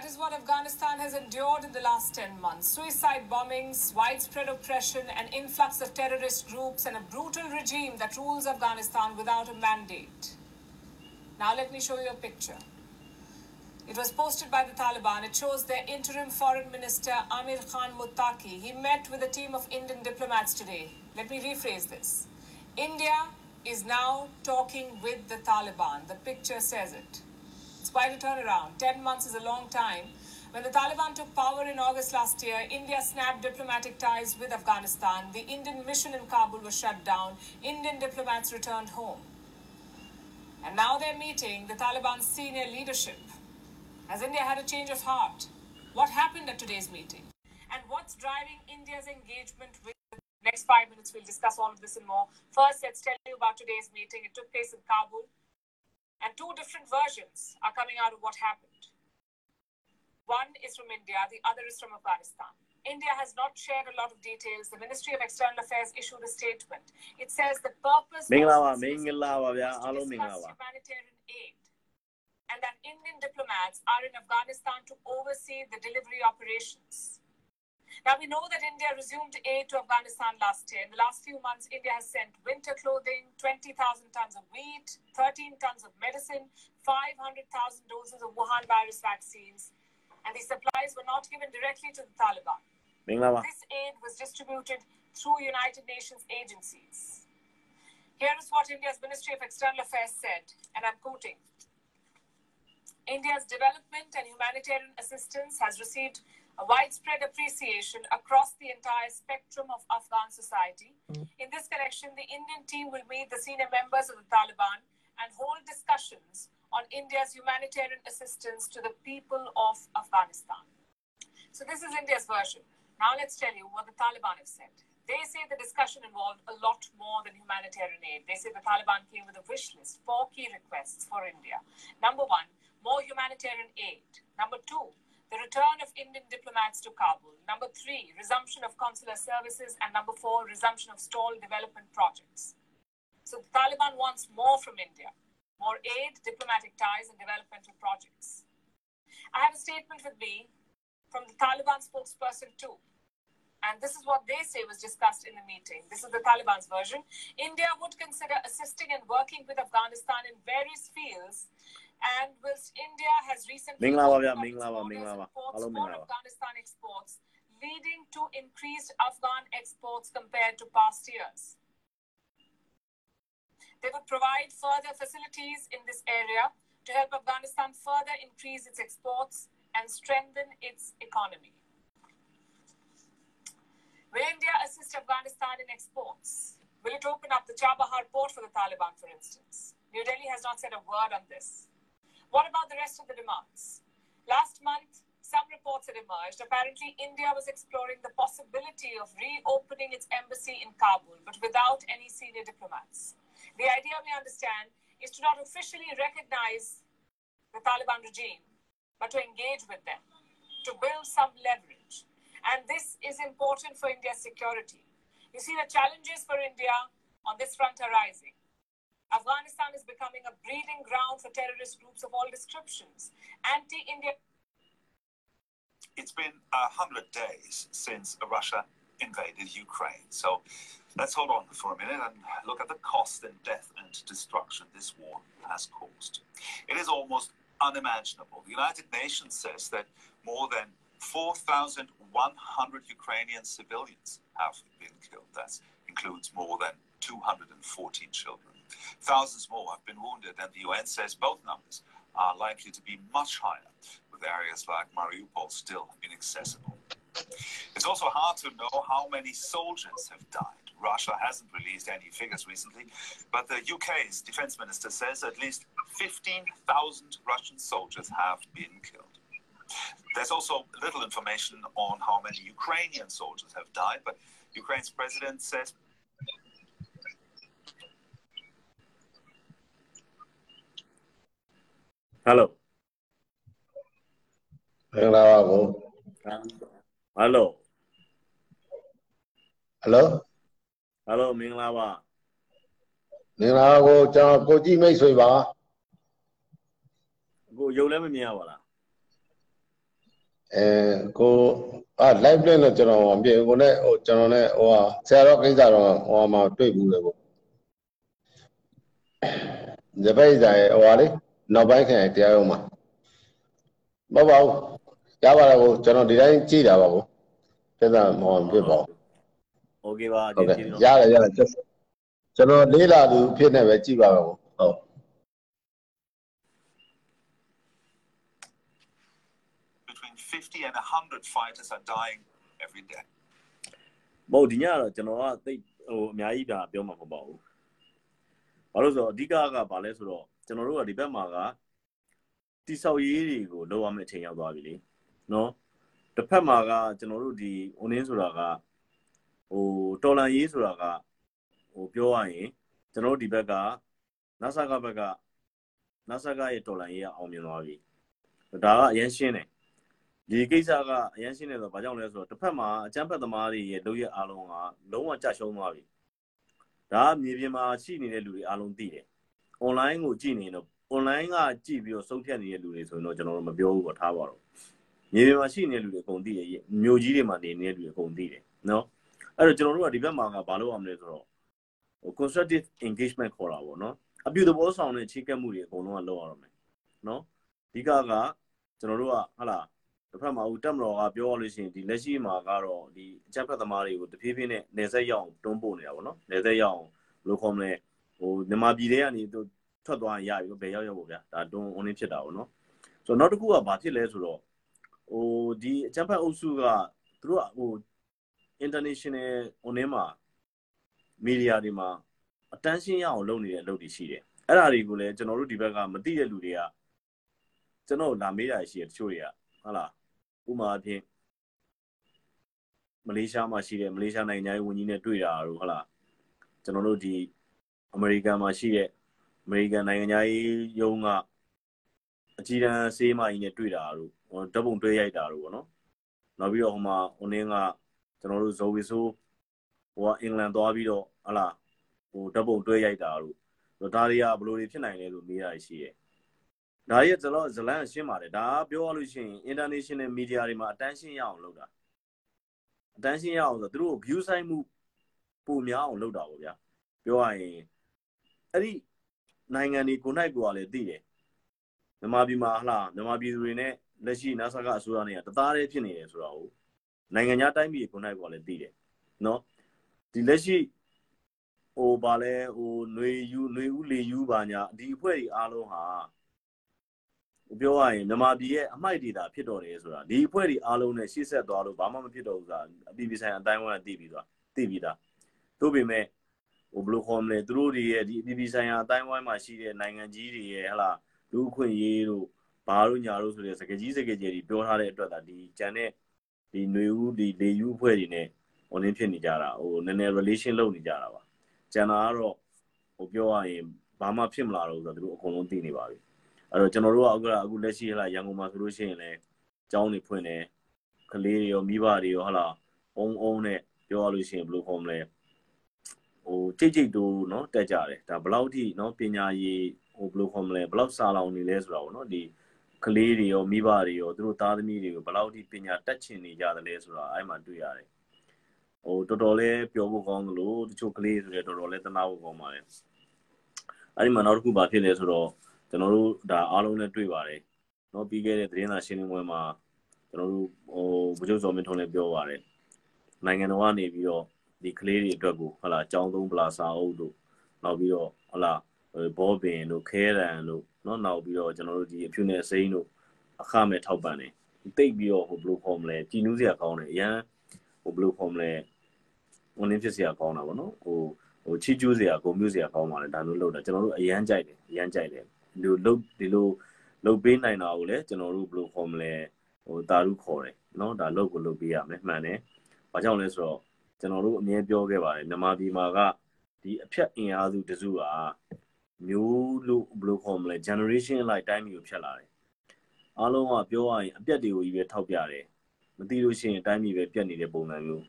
That is what Afghanistan has endured in the last 10 months. Suicide bombings, widespread oppression, an influx of terrorist groups, and a brutal regime that rules Afghanistan without a mandate. Now, let me show you a picture. It was posted by the Taliban. It shows their interim foreign minister Amir Khan Muttaqi. He met with a team of Indian diplomats today. Let me rephrase this. India is now talking with the Taliban. The picture says it. It's quite a turnaround. 10 months is a long time. When the Taliban took power in August last year, India snapped diplomatic ties with Afghanistan. The Indian mission in Kabul was shut down. Indian diplomats returned home. And now they're meeting the Taliban's senior leadership. Has India had a change of heart? What happened at today's meeting? And what's driving India's engagement with the next five minutes? We'll discuss all of this and more. First, let's tell you about today's meeting. It took place in Kabul, and two different versions are coming out of what happened. One is from India, the other is from Afghanistan. India has not shared a lot of details. The Ministry of External Affairs issued a statement. It says the purpose of humanitarian aid and that Indian diplomats are in Afghanistan to oversee the delivery operations. Now, we know that India resumed aid to Afghanistan last year. In the last few months, India has sent winter clothing, 20,000 tons of wheat, 13 tons of medicine, 500,000 doses of Wuhan virus vaccines, and these supplies were not given directly to the Taliban. This aid was distributed through United Nations agencies. Here is what India's Ministry of External Affairs said, and I'm quoting India's development and humanitarian assistance has received a widespread appreciation across the entire spectrum of Afghan society. In this connection, the Indian team will meet the senior members of the Taliban and hold discussions on India's humanitarian assistance to the people of Afghanistan. So this is India's version. Now let's tell you what the Taliban have said. They say the discussion involved a lot more than humanitarian aid. They say the Taliban came with a wish list, four key requests for India. Number one, more humanitarian aid. Number two, the return of Indian diplomats to Kabul. Number three, resumption of consular services. And number four, resumption of stalled development projects. So the Taliban wants more from India more aid, diplomatic ties, and developmental projects. I have a statement with me from the Taliban spokesperson, too. And this is what they say was discussed in the meeting. This is the Taliban's version. India would consider assisting and working with Afghanistan in various fields. And whilst India has recently mingla wa, yeah, Afghanistan exports, leading to increased Afghan exports compared to past years. They would provide further facilities in this area to help Afghanistan further increase its exports and strengthen its economy. Will India assist Afghanistan in exports? Will it open up the Chabahar port for the Taliban, for instance? New Delhi has not said a word on this. What about the rest of the demands? Last month, some reports had emerged. Apparently, India was exploring the possibility of reopening its embassy in Kabul, but without any senior diplomats. The idea, we understand, is to not officially recognize the Taliban regime, but to engage with them, to build some leverage. And this is important for India's security. You see, the challenges for India on this front are rising. Afghanistan is becoming a breeding ground for terrorist groups of all descriptions. Anti India it's been a hundred days since Russia invaded Ukraine. So let's hold on for a minute and look at the cost and death and destruction this war has caused. It is almost unimaginable. The United Nations says that more than 4,100 Ukrainian civilians have been killed. That includes more than 214 children. Thousands more have been wounded, and the UN says both numbers are likely to be much higher, with areas like Mariupol still inaccessible. It's also hard to know how many soldiers have died. Russia hasn't released any figures recently, but the UK's defense minister says at least 15,000 Russian soldiers have been killed. There's also little information on how many Ukrainian soldiers have died, but Ukraine's president says Hello မင်္ဂလာပါကို Hello ဟယ်လို Hello မင်္ဂလာပါမင်္ဂလာပါကိုကျွန်တော်ကိုကြည့်မိတ်ဆွေပါအခုရုပ်လည်းမမြင်ရပါလားအဲကိုအာ live link တော့ကျွန်တော်မပြေဘူးကိုနဲ့ဟိုကျွန်တော်နဲ့ဟိုဟာဆရာတော်ကိစ္စတော့ဟိုဟာမှာတွေ့ဘူးလေကိုဇပိတ်ဆိုင်ဟိုဟာလေ နောက်ပိုင်းခင်တရားရုံးမှာမဟုတ်ပါဘူးရပါတယ်ကိုကျွန်တော်ဒီတိုင်းကြည့်တာပါကိုပြဿနာမဟုတ်ဖြစ်ပါဘူး โอเคပါ ဟုတ်ကဲ့ ကျေးဇူး ရ တော် တယ်ရတယ်ကျွန်ကျွန်တော်လေးလာသူဖြစ်နေပဲကြည့်ပါမယ်ကိုဟုတ် Between 50 and 100 fighters are dying every day. မဟုတ်ဒီညကတော့ကျွန်တော်ကသိပ်ဟိုအများကြီးဒါပြောမှာမဟုတ်ပါဘူးဘာလို့ဆိုတော့အဓိကကဘာလဲဆိုတော့ ကျွန်တော်တို့ကဒီဘက်မှာကတိဆောက်ရေးတွေကိုလုပ်ရမယ့်အချိန်ရောက်သွားပြီလေနော်တစ်ဖက်မှာကကျွန်တော်တို့ဒီ online ဆိုတာကဟိုတော်လန်ရေးဆိုတာကဟိုပြောရရင်ကျွန်တော်တို့ဒီဘက်က NASA ကဘက်က NASA ကရဲ့တော်လန်ရေးကအောင်မြင်သွားပြီဒါကအရင်ရှင်းတယ်ဒီကိစ္စကအရင်ရှင်းနေတော့ဘာကြောင့်လဲဆိုတော့တစ်ဖက်မှာအကြမ်းဖက်သမားတွေရဲ့လုပ်ရအားလုံးကလုံးဝကြရှုံးသွားပြီဒါကမြေပြင်မှာရှိနေတဲ့လူတွေအားလုံးသိတယ် online ကိုကြည့်နေတော့ online ကကြည့်ပြီးတော့ဆုံးဖြတ်နေတဲ့လူတွေဆိုရင်တော့ကျွန်တော်တို့မပြောဘူးပေါ့ထားပါတော့မြေပြင်မှာရှိနေတဲ့လူတွေအကုန်သိတယ်မြို့ကြီးတွေမှာနေနေတဲ့လူတွေအကုန်သိတယ်နော်အဲ့တော့ကျွန်တော်တို့ကဒီဘက်မှာကဘာလုပ်ရမလဲဆိုတော့ဟို constructive engagement ခေါ်တာပေါ့နော်အပြုသဘောဆောင်တဲ့ချိကက်မှုတွေအကုန်လုံးကလုပ်ရတော့မယ်နော်အဓိကကကျွန်တော်တို့ကဟာလားတစ်ဖက်မှာဦးတက်မတော်ကပြောရလို့ရှိရင်ဒီလက်ရှိမှာကတော့ဒီအချက်ဖက်သမားတွေကိုတဖြည်းဖြည်းနဲ့နေဆက်ရောက်တွန်းပို့နေတာပေါ့နော်နေဆက်ရောက်ဘယ်လိုခေါ်မလဲ ဟိုမြန်မာပြည်ထဲကနေသူထွက်သွားရင်ရပြီဘယ်ရောက်ရောက်ပေါ့ဗျာဒါတွန်း online ဖြစ်တာပေါ့နော်ဆိုတော့နောက်တစ်ခုကဘာဖြစ်လဲဆိုတော့ဟိုဒီအချက်ဖက်အုပ်စုကသူတို့ကဟို international online မှာ media တွေမှာ attention ရအောင်လုပ်နေတဲ့အလုပ်တွေရှိတယ်အဲ့ဒါတွေကိုလည်းကျွန်တော်တို့ဒီဘက်ကမသိတဲ့လူတွေကကျွန်တော်လာမေးတာရှိတယ်တချို့တွေကဟုတ်လားဥပမာအဖြစ်မလေးရှားမှာရှိတဲ့မလေးရှားနိုင်ငံရေးဝန်ကြီးနဲ့တွေ့တာတို့ဟုတ်လားကျွန်တော်တို့ဒီ အမေရိကန်မှာရှိတဲ့အမေရိကန်နိုင်ငံရေးရုံးကအကြီးတန်းဆေးမကြီးနဲ့တွေ့တာတို့ဟိုဓာတ်ပုံတွေ့ရိုက်တာတို့ပေါ့နော်နောက်ပြီးတော့ဟိုမှာဟိုနင်းကကျွန်တော်တို့ဇော်ဝီဆိုးဟိုကအင်္ဂလန်သွားပြီးတော့ဟုတ်လားဟိုဓာတ်ပုံတွေ့ရိုက်တာတို့ဒါတွေကဘယ်လိုတွေဖြစ်နိုင်လဲလို့မေးတာရှိရဲ့ဒါရဲ့ဇလောဇလန်ရှင်းပါတယ်ဒါကပြောရလို့ရှိရင် international media တွေမှာ attention ရအောင်လုပ်တာ attention ရအောင်ဆိုတော့သူတို့ view ဆိုင်မှုပုံများအောင်လုပ်တာပေါ့ဗျာပြောရရင် အဲ့ဒီနိုင်ငံတွေကိုနိုင်ကိုကလည်းသိတယ်မြန်မာပြည်မှာဟလားမြန်မာပြည်သူတွေနဲ့လက်ရှိ NASA ကအစိုးရနဲ့ကတသားတည်းဖြစ်နေတယ်ဆိုတော့နိုင်ငံခြားတိုင်းပြည်ကိုနိုင်ကိုကလည်းသိတယ်နော်ဒီလက်ရှိဟိုဗာလဲဟိုຫນွေယူຫນွေဦးလေယူပါညာဒီအဖွဲ့တွေအားလုံးဟာ ပြောရရင်မြန်မာပြည်ရဲ့အမိုက်ဒေတာဖြစ်တော်တယ်ဆိုတာဒီအဖွဲ့တွေအားလုံးနဲ့ရှေ့ဆက်သွားလို့ဘာမှမဖြစ်တော့ဘူးဆိုတာအပြည်ပြည်ဆိုင်ရာအတိုင်းအဝိုင်းကသိပြီးသွားသိပြီးသားတို့ပေမဲ့ ဟိုဘယ်လိုခေါ်မလဲသူတို့တွေရဲ့ဒီအပြည်ပြည်ဆိုင်ရာအတိုင်းအဝိုင်းမှာရှိတဲ့နိုင်ငံကြီးတွေရဲ့ဟလာလူအခွင့်ရေးတို့ဘာလို့ညာလို့ဆိုတဲ့စကားကြီးစကားကြီးတွေပြောထားတဲ့အတွက်ဒါဒီဂျန်တဲ့ဒီຫນွေဦးဒီလေယူအဖွဲ့တွေနဲ့ online ဖြစ်နေကြတာဟိုနည်းနည်း relation လုပ်နေကြတာပါဂျန်နာကတော့ဟိုပြောရရင်ဘာမှဖြစ်မလာတော့ဘူးဆိုတော့သူတို့အကုန်လုံးသိနေပါပြီအဲ့တော့ကျွန်တော်တို့ကအခုကအခုလက်ရှိဟလာရန်ကုန်မှာဆိုလို့ရှိရင်လည်းကျောင်းတွေဖွင့်တယ်ကလေးတွေရောမိဘတွေရောဟလာအုံအုံနဲ့ပြောရလို့ရှိရင်ဘယ်လိုခေါ်မလဲ ဟိုကြိတ်ကြိတ်တို့เนาะတက်ကြတယ်ဒါဘယ်လောက်ထိเนาะပညာရေးဟိုဘယ်လိုခေါ်မလဲဘယ်လောက်စာလောင်နေလဲဆိုတာပေါ့เนาะဒီကလေးတွေရောမိဘတွေရောသူတို့သားသမီးတွေကိုဘယ်လောက်ထိပညာတက်ချင်နေကြတယ်လဲဆိုတာအဲ့မှာတွေ့ရတယ်ဟိုတော်တော်လေးပြောဖို့ကောင်းသလိုတချို့ကလေးဆိုရတော်တော်လေးတနာဖို့ကောင်းပါတယ်အဲ့ဒီမှာနောက်တစ်ခုဘာဖြစ်လဲဆိုတော့ ကျွန်တော်တို့ဒါအားလုံးနဲ့တွေ့ပါတယ်เนาะပြီးခဲ့တဲ့သတင်းစာရှင်းလင်းပွဲမှာကျွန်တော်တို့ဟိုဗကြုံစော်မင်းထွန်းလည်းပြောပါတယ်နိုင်ငံတော်ကနေပြီးတော့ ဒီကလေးတွေအတွက်ကိုဟလာចောင်းသုံးပလာစာအုပ်တို့နောက်ပြီးတော့ဟလာဘောပင်တို့ခဲရန်တို့เนาะနောက်ပြီးတော့ကျွန်တော်တို့ဒီအဖြူနဲ့အစိမ်းတို့အခမဲ့ထောက်ပံ့တယ်တိတ်ပြီးတော့ဟိုဘယ်လိုခေါ်မလဲကြည်နူးစရာကောင်းတယ်အရန်ဟိုဘယ်လိုခေါ်မလဲဝန်ရင်းဖြစ်စရာကောင်းတာဗောနော်ဟိုဟိုချီကျူးစရာဂုံမျိုးစရာကောင်းပါလေဒါမျိုးလုပ်တာကျွန်တော်တို့အရန်ကြိုက်တယ်အရန်ကြိုက်တယ် ဒီလိုလုတ်ဒီလိုလုတ်ပေးနိုင်တာကိုလည်းကျွန်တော်တို့ဘယ်လိုခေါ်မလဲဟိုတာရုခေါ်တယ်เนาะဒါလုတ်ကိုလုတ်ပေးရမယ်မှန်တယ်။ဘာကြောင့်လဲဆိုတော့ ကျွန်တော်တို့အမြဲပြောခဲ့ပါတယ်မြန်မာပြည်မှာကဒီအဖြတ်အင်အားစုတစုကမျိုးလို့ဘယ်လိုခေါ်မလဲ generation လိုက်တိုင်းမျိုးဖြတ်လာတယ်။အားလုံးကပြောရရင်အပြက်တွေကိုကြီးပဲထောက်ပြတယ်။မသိလို့ရှိရင်တိုင်းပြည်ပဲပြက်နေတဲ့ပုံစံမျိုး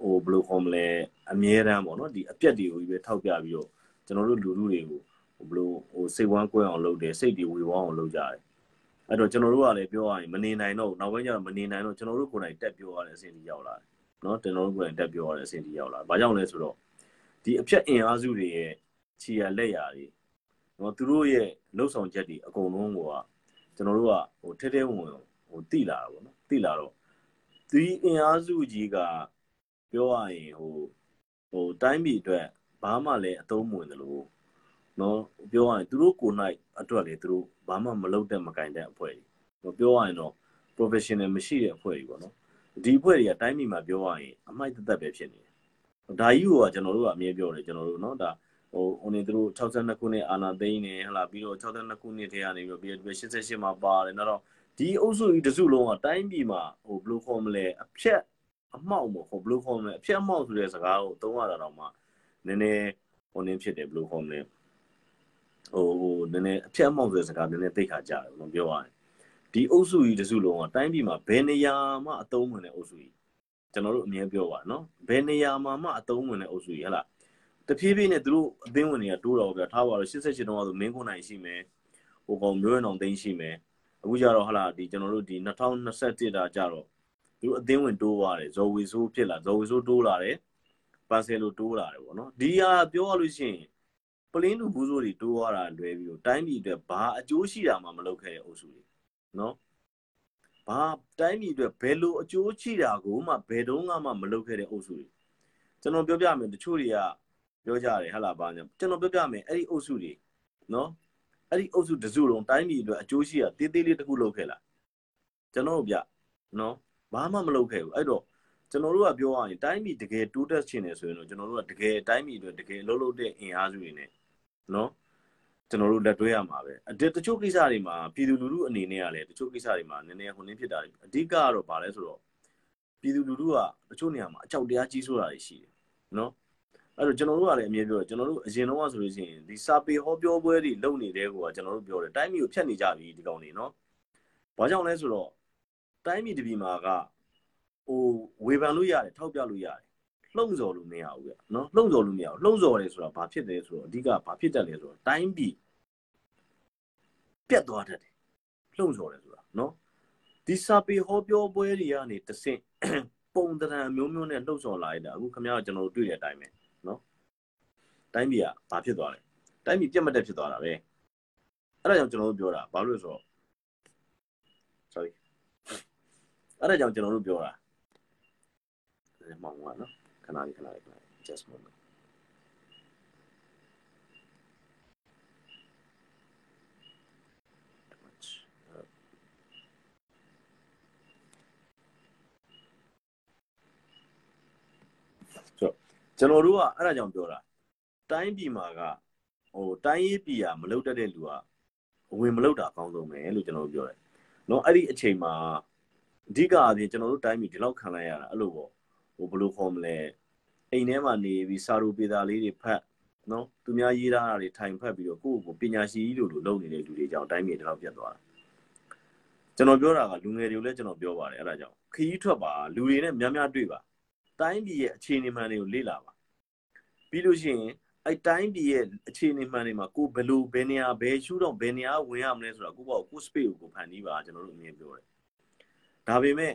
ဟိုဘယ်လိုခေါ်မလဲအမြဲတမ်းပေါ့နော်ဒီအပြက်တွေကိုကြီးပဲထောက်ပြပြီးတော့ကျွန်တော်တို့လူလူတွေကိုဟိုဘလို့ဟိုစိတ်ဝမ်းကွဲအောင်လုပ်တယ်စိတ်တွေဝေဝါးအောင်လုပ်ကြတယ်အဲ့တော့ကျွန်တော်တို့ကလည်းပြောရရင်မနေနိုင်တော့နောက်ပိုင်းကျတော့မနေနိုင်တော့ကျွန်တော်တို့ကိုယ်တိုင်တက်ပြောရတဲ့အဆင့်ကြီးရောက်လာတယ် နော်ကျွန်တော်တို့ကိုယ်တိုင်တက်ပြောရတဲ့အဆင့်ကြီးရောက်လာဘာကြောင့်လဲဆိုတော့ဒီအဖြတ်အင်အားစုတွေရဲ့ခြေရလက်ရာတွေနော်သူတို့ရဲ့လှုပ်ဆောင်ချက်တွေအကုန်လုံးကကျွန်တော်တို့ကဟိုထဲထဲဝင်ဝင်ဟိုတိလာတာပေါ့နော်တိလာတော့ဒီအင်အားစုကြီးကပြောရရင်ဟိုဟိုတိုင်းပြည်အတွက်ဘာမှလည်းအသုံးမဝင်သလိုနော်ပြောရရင်သူတို့ကိုယ်၌အတွက်လေသူတို့ဘာမှမလုပ်တဲ့မကင်တဲ့အဖွဲ့ကြီးပြောရရင်တော့ professional မရှိတဲ့အဖွဲ့ကြီးပေါ့နော် ဒီအဖွဲ့တွေကတိုင်းပြည်မှာပြောရရင်အမိုက်သက်သက်ပဲဖြစ်နေတယ်ဒါကြီးကကျွန်တော်တို့ကအမြဲပြောတယ်ကျွန်တော်တို့နော်ဒါဟိုဟိုနေသူတို့62ခုနှစ်အာနာသိန်းနေဟလာပြီးတော့62ခုနှစ်ထဲကနေပြီးတော့ပြီးတော့88မှာပါတယ်နောက်တော့ဒီအုပ်စုကြီးတစုလုံးကတိုင်းပြည်မှာဟိုဘယ်လိုခေါ်မလဲအဖြက်အမောက်မဟုတ်ဘယ်လိုခေါ်မလဲအဖြက်အမောက်ဆိုတဲ့စကားကိုသုံးရတာတော့မှနည်းနည်းဟိုနင်းဖြစ်တယ်ဘယ်လိုခေါ်မလဲဟိုဟိုနည်းနည်းအဖြက်အမောက်ဆိုတဲ့စကားနည်းနည်းသိခါကြတယ်ဘယ်လိုပြောရလဲ ဒီအုပ်စုကြီးတစုလုံးကတိုင်းပြည်မှာဘယ်နေရာမှအသုံးဝင်တဲ့အုပ်စုကြီးကျွန်တော်တို့အမြဲပြောပါနော်ဘယ်နေရာမှာမှအသုံးဝင်တဲ့အုပ်စုကြီးဟလားတဖြည်းဖြည်းနဲ့သူတို့အသင်းဝင်တွေကတိုးတော့ဗျာထားပါတော့88တုန်းကဆိုမင်းခွန်နိုင်ရှိမယ်ဟိုကောင်မျိုးရအောင်သိန်းရှိမယ်အခုကျတော့ဟလာဒီကျွန်တော်တို့ဒီ2021တာကြတော့သူတို့အသင်းဝင်တိုးသွားတယ်ဇော်ဝီဆိုးဖြစ်လာဇော်ဝီဆိုးတိုးလာတယ်ပန်ဆယ်လိုတိုးလာတယ်ပေါ့နော်ဒီဟာပြောရလို့ရှိရင်ပလင်းလူဘူးဆိုးတွေတိုးသွားတာလွဲပြီးတော့တိုင်းပြည်အတွက်ဘာအကျိုးရှိတာမှမလုပ်ခဲ့တဲ့အုပ်စုတွေ နော်ဘာတိုင်းပြည်အတွက်ဘယ်လိုအကျိုးရှိတာကိုမှဘယ်တော့မှမလုပ်ခဲ့တဲ့အုပ်စုတွေကျွန်တော်ပြောပြမယ်တချို့တွေကပြောကြတယ်ဟဟလာပါညာကျွန်တော်ပြောပြမယ်အဲ့ဒီအုပ်စုတွေနော်အဲ့ဒီအုပ်စုတစုလုံးတိုင်းပြည်အတွက်အကျိုးရှိတာတေးသေးလေးတစ်ခုလုပ်ခဲ့လားကျွန်တော်တို့ဗျနော်ဘာမှမလုပ်ခဲ့ဘူးအဲ့တော့ကျွန်တော်တို့ကပြောရရင်တိုင်းပြည်တကယ်တိုးတက်ချင်တယ်ဆိုရင်တော့ကျွန်တော်တို့ကတကယ်တိုင်းပြည်အတွက်တကယ်အလုပ်လုပ်တဲ့အင်အားစုတွေနဲ့နော် ကျွန်တော်တို့လက်တွဲရမှာပဲအတတချို့ကိစ္စတွေမှာပြည်သူလူထုအနေနဲ့ကလည်းတချို့ကိစ္စတွေမှာနည်းနည်းဟိုနည်းဖြစ်တာအဓိကကတော့ဗာလဲဆိုတော့ပြည်သူလူထုကတချို့နေရာမှာအကြောက်တရားကြီးဆိုတာတွေရှိတယ်နော်အဲ့တော့ကျွန်တော်တို့ကလည်းအမြဲပြောတယ်ကျွန်တော်တို့အရင်တော့ဆိုလို့ရှိရင်ဒီစာပေဟောပြောပွဲတွေလုပ်နေတဲ့ကောကျွန်တော်တို့ပြောတယ်တိုင်းပြည်ကိုဖျက်နေကြပြီဒီကောင်တွေနော်ဘာကြောင့်လဲဆိုတော့တိုင်းပြည်တပြည်မှာကဟိုဝေဖန်လို့ရတယ်ထောက်ပြလို့ရတယ် လှုံ့ဆော်လို့မရဘူးဗျနော်လှုံ့ဆော်လို့မရဘူးလှုံ့ဆော်တယ်ဆိုတာဘာဖြစ်တယ်ဆိုတော့အဓိကဘာဖြစ်တတ်လဲဆိုတော့တိုင်းပြည်ပြတ်သွားတတ်တယ်လှုံ့ဆော်တယ်ဆိုတာနော်ဒီစာပေဟောပြောပွဲတွေကနေတဆင့်ပုံတံမျိုးမျိုးနဲ့လှုပ်ဆော်လာရတာအခုခင်ဗျားတို့ကျွန်တော်တို့တွေ့တဲ့အတိုင်းပဲနော်တိုင်းပြည်ကဘာဖြစ်သွားလဲတိုင်းပြည်ပြတ်မတက်ဖြစ်သွားတာပဲအဲ့ဒါကြောင့်ကျွန်တော်တို့ပြောတာဘာလို့လဲဆိုတော့ sorry အဲ့ဒါကြောင့်ကျွန်တော်တို့ပြောတာမောင်ကနော် ခဏလေးခဏလေးခဏလေး just moment ကျွန်တော်တို့ကအဲ့ဒါကြောင့်ပြောတာတိုင်းပြည်မှာကဟိုတိုင်းရေးပြည်ကမလုတ်တတ်တဲ့လူကဝင်မလုတ်တာအကောင်းဆုံးပဲလို့ကျွန်တော်တို့ပြောတယ်။နော်အဲ့ဒီအချိန်မှာအဓိကအပြင်ကျွန်တော်တို့တိုင်းပြည်ဒီလောက်ခံလိုက်ရတာအဲ့လိုပေါ့ဟိုဘယ်လိုခေါ်မလဲ အိမ်ထဲမှာနေပြီးစာရူပေတာလေးတွေဖတ်နော်သူများရေးထားတာတွေထိုင်ဖတ်ပြီးတော့ကိုယ့်ကိုပညာရှိကြီးလိုလိုလုပ်နေတဲ့လူတွေကြောင့်တိုင်းပြည်ဒီလောက်ပြတ်သွားတာကျွန်တော်ပြောတာကလူငယ်တွေကိုလည်းကျွန်တော်ပြောပါတယ်အဲ့ဒါကြောင့်ခရီးထွက်ပါလူတွေနဲ့များများတွေ့ပါတိုင်းပြည်ရဲ့အခြေအနေမှန်တွေကိုလေ့လာပါပြီးလို့ရှိရင်အဲတိုင်းပြည်ရဲ့အခြေအနေမှန်တွေမှာကိုဘယ်လိုဘယ်နေရာဘယ်ရှုတော့ဘယ်နေရာဝင်ရမလဲဆိုတာကိုပေါ့ကို space ကိုဖန်တီးပါကျွန်တော်တို့အမြင်ပြောတယ်ဒါပေမဲ့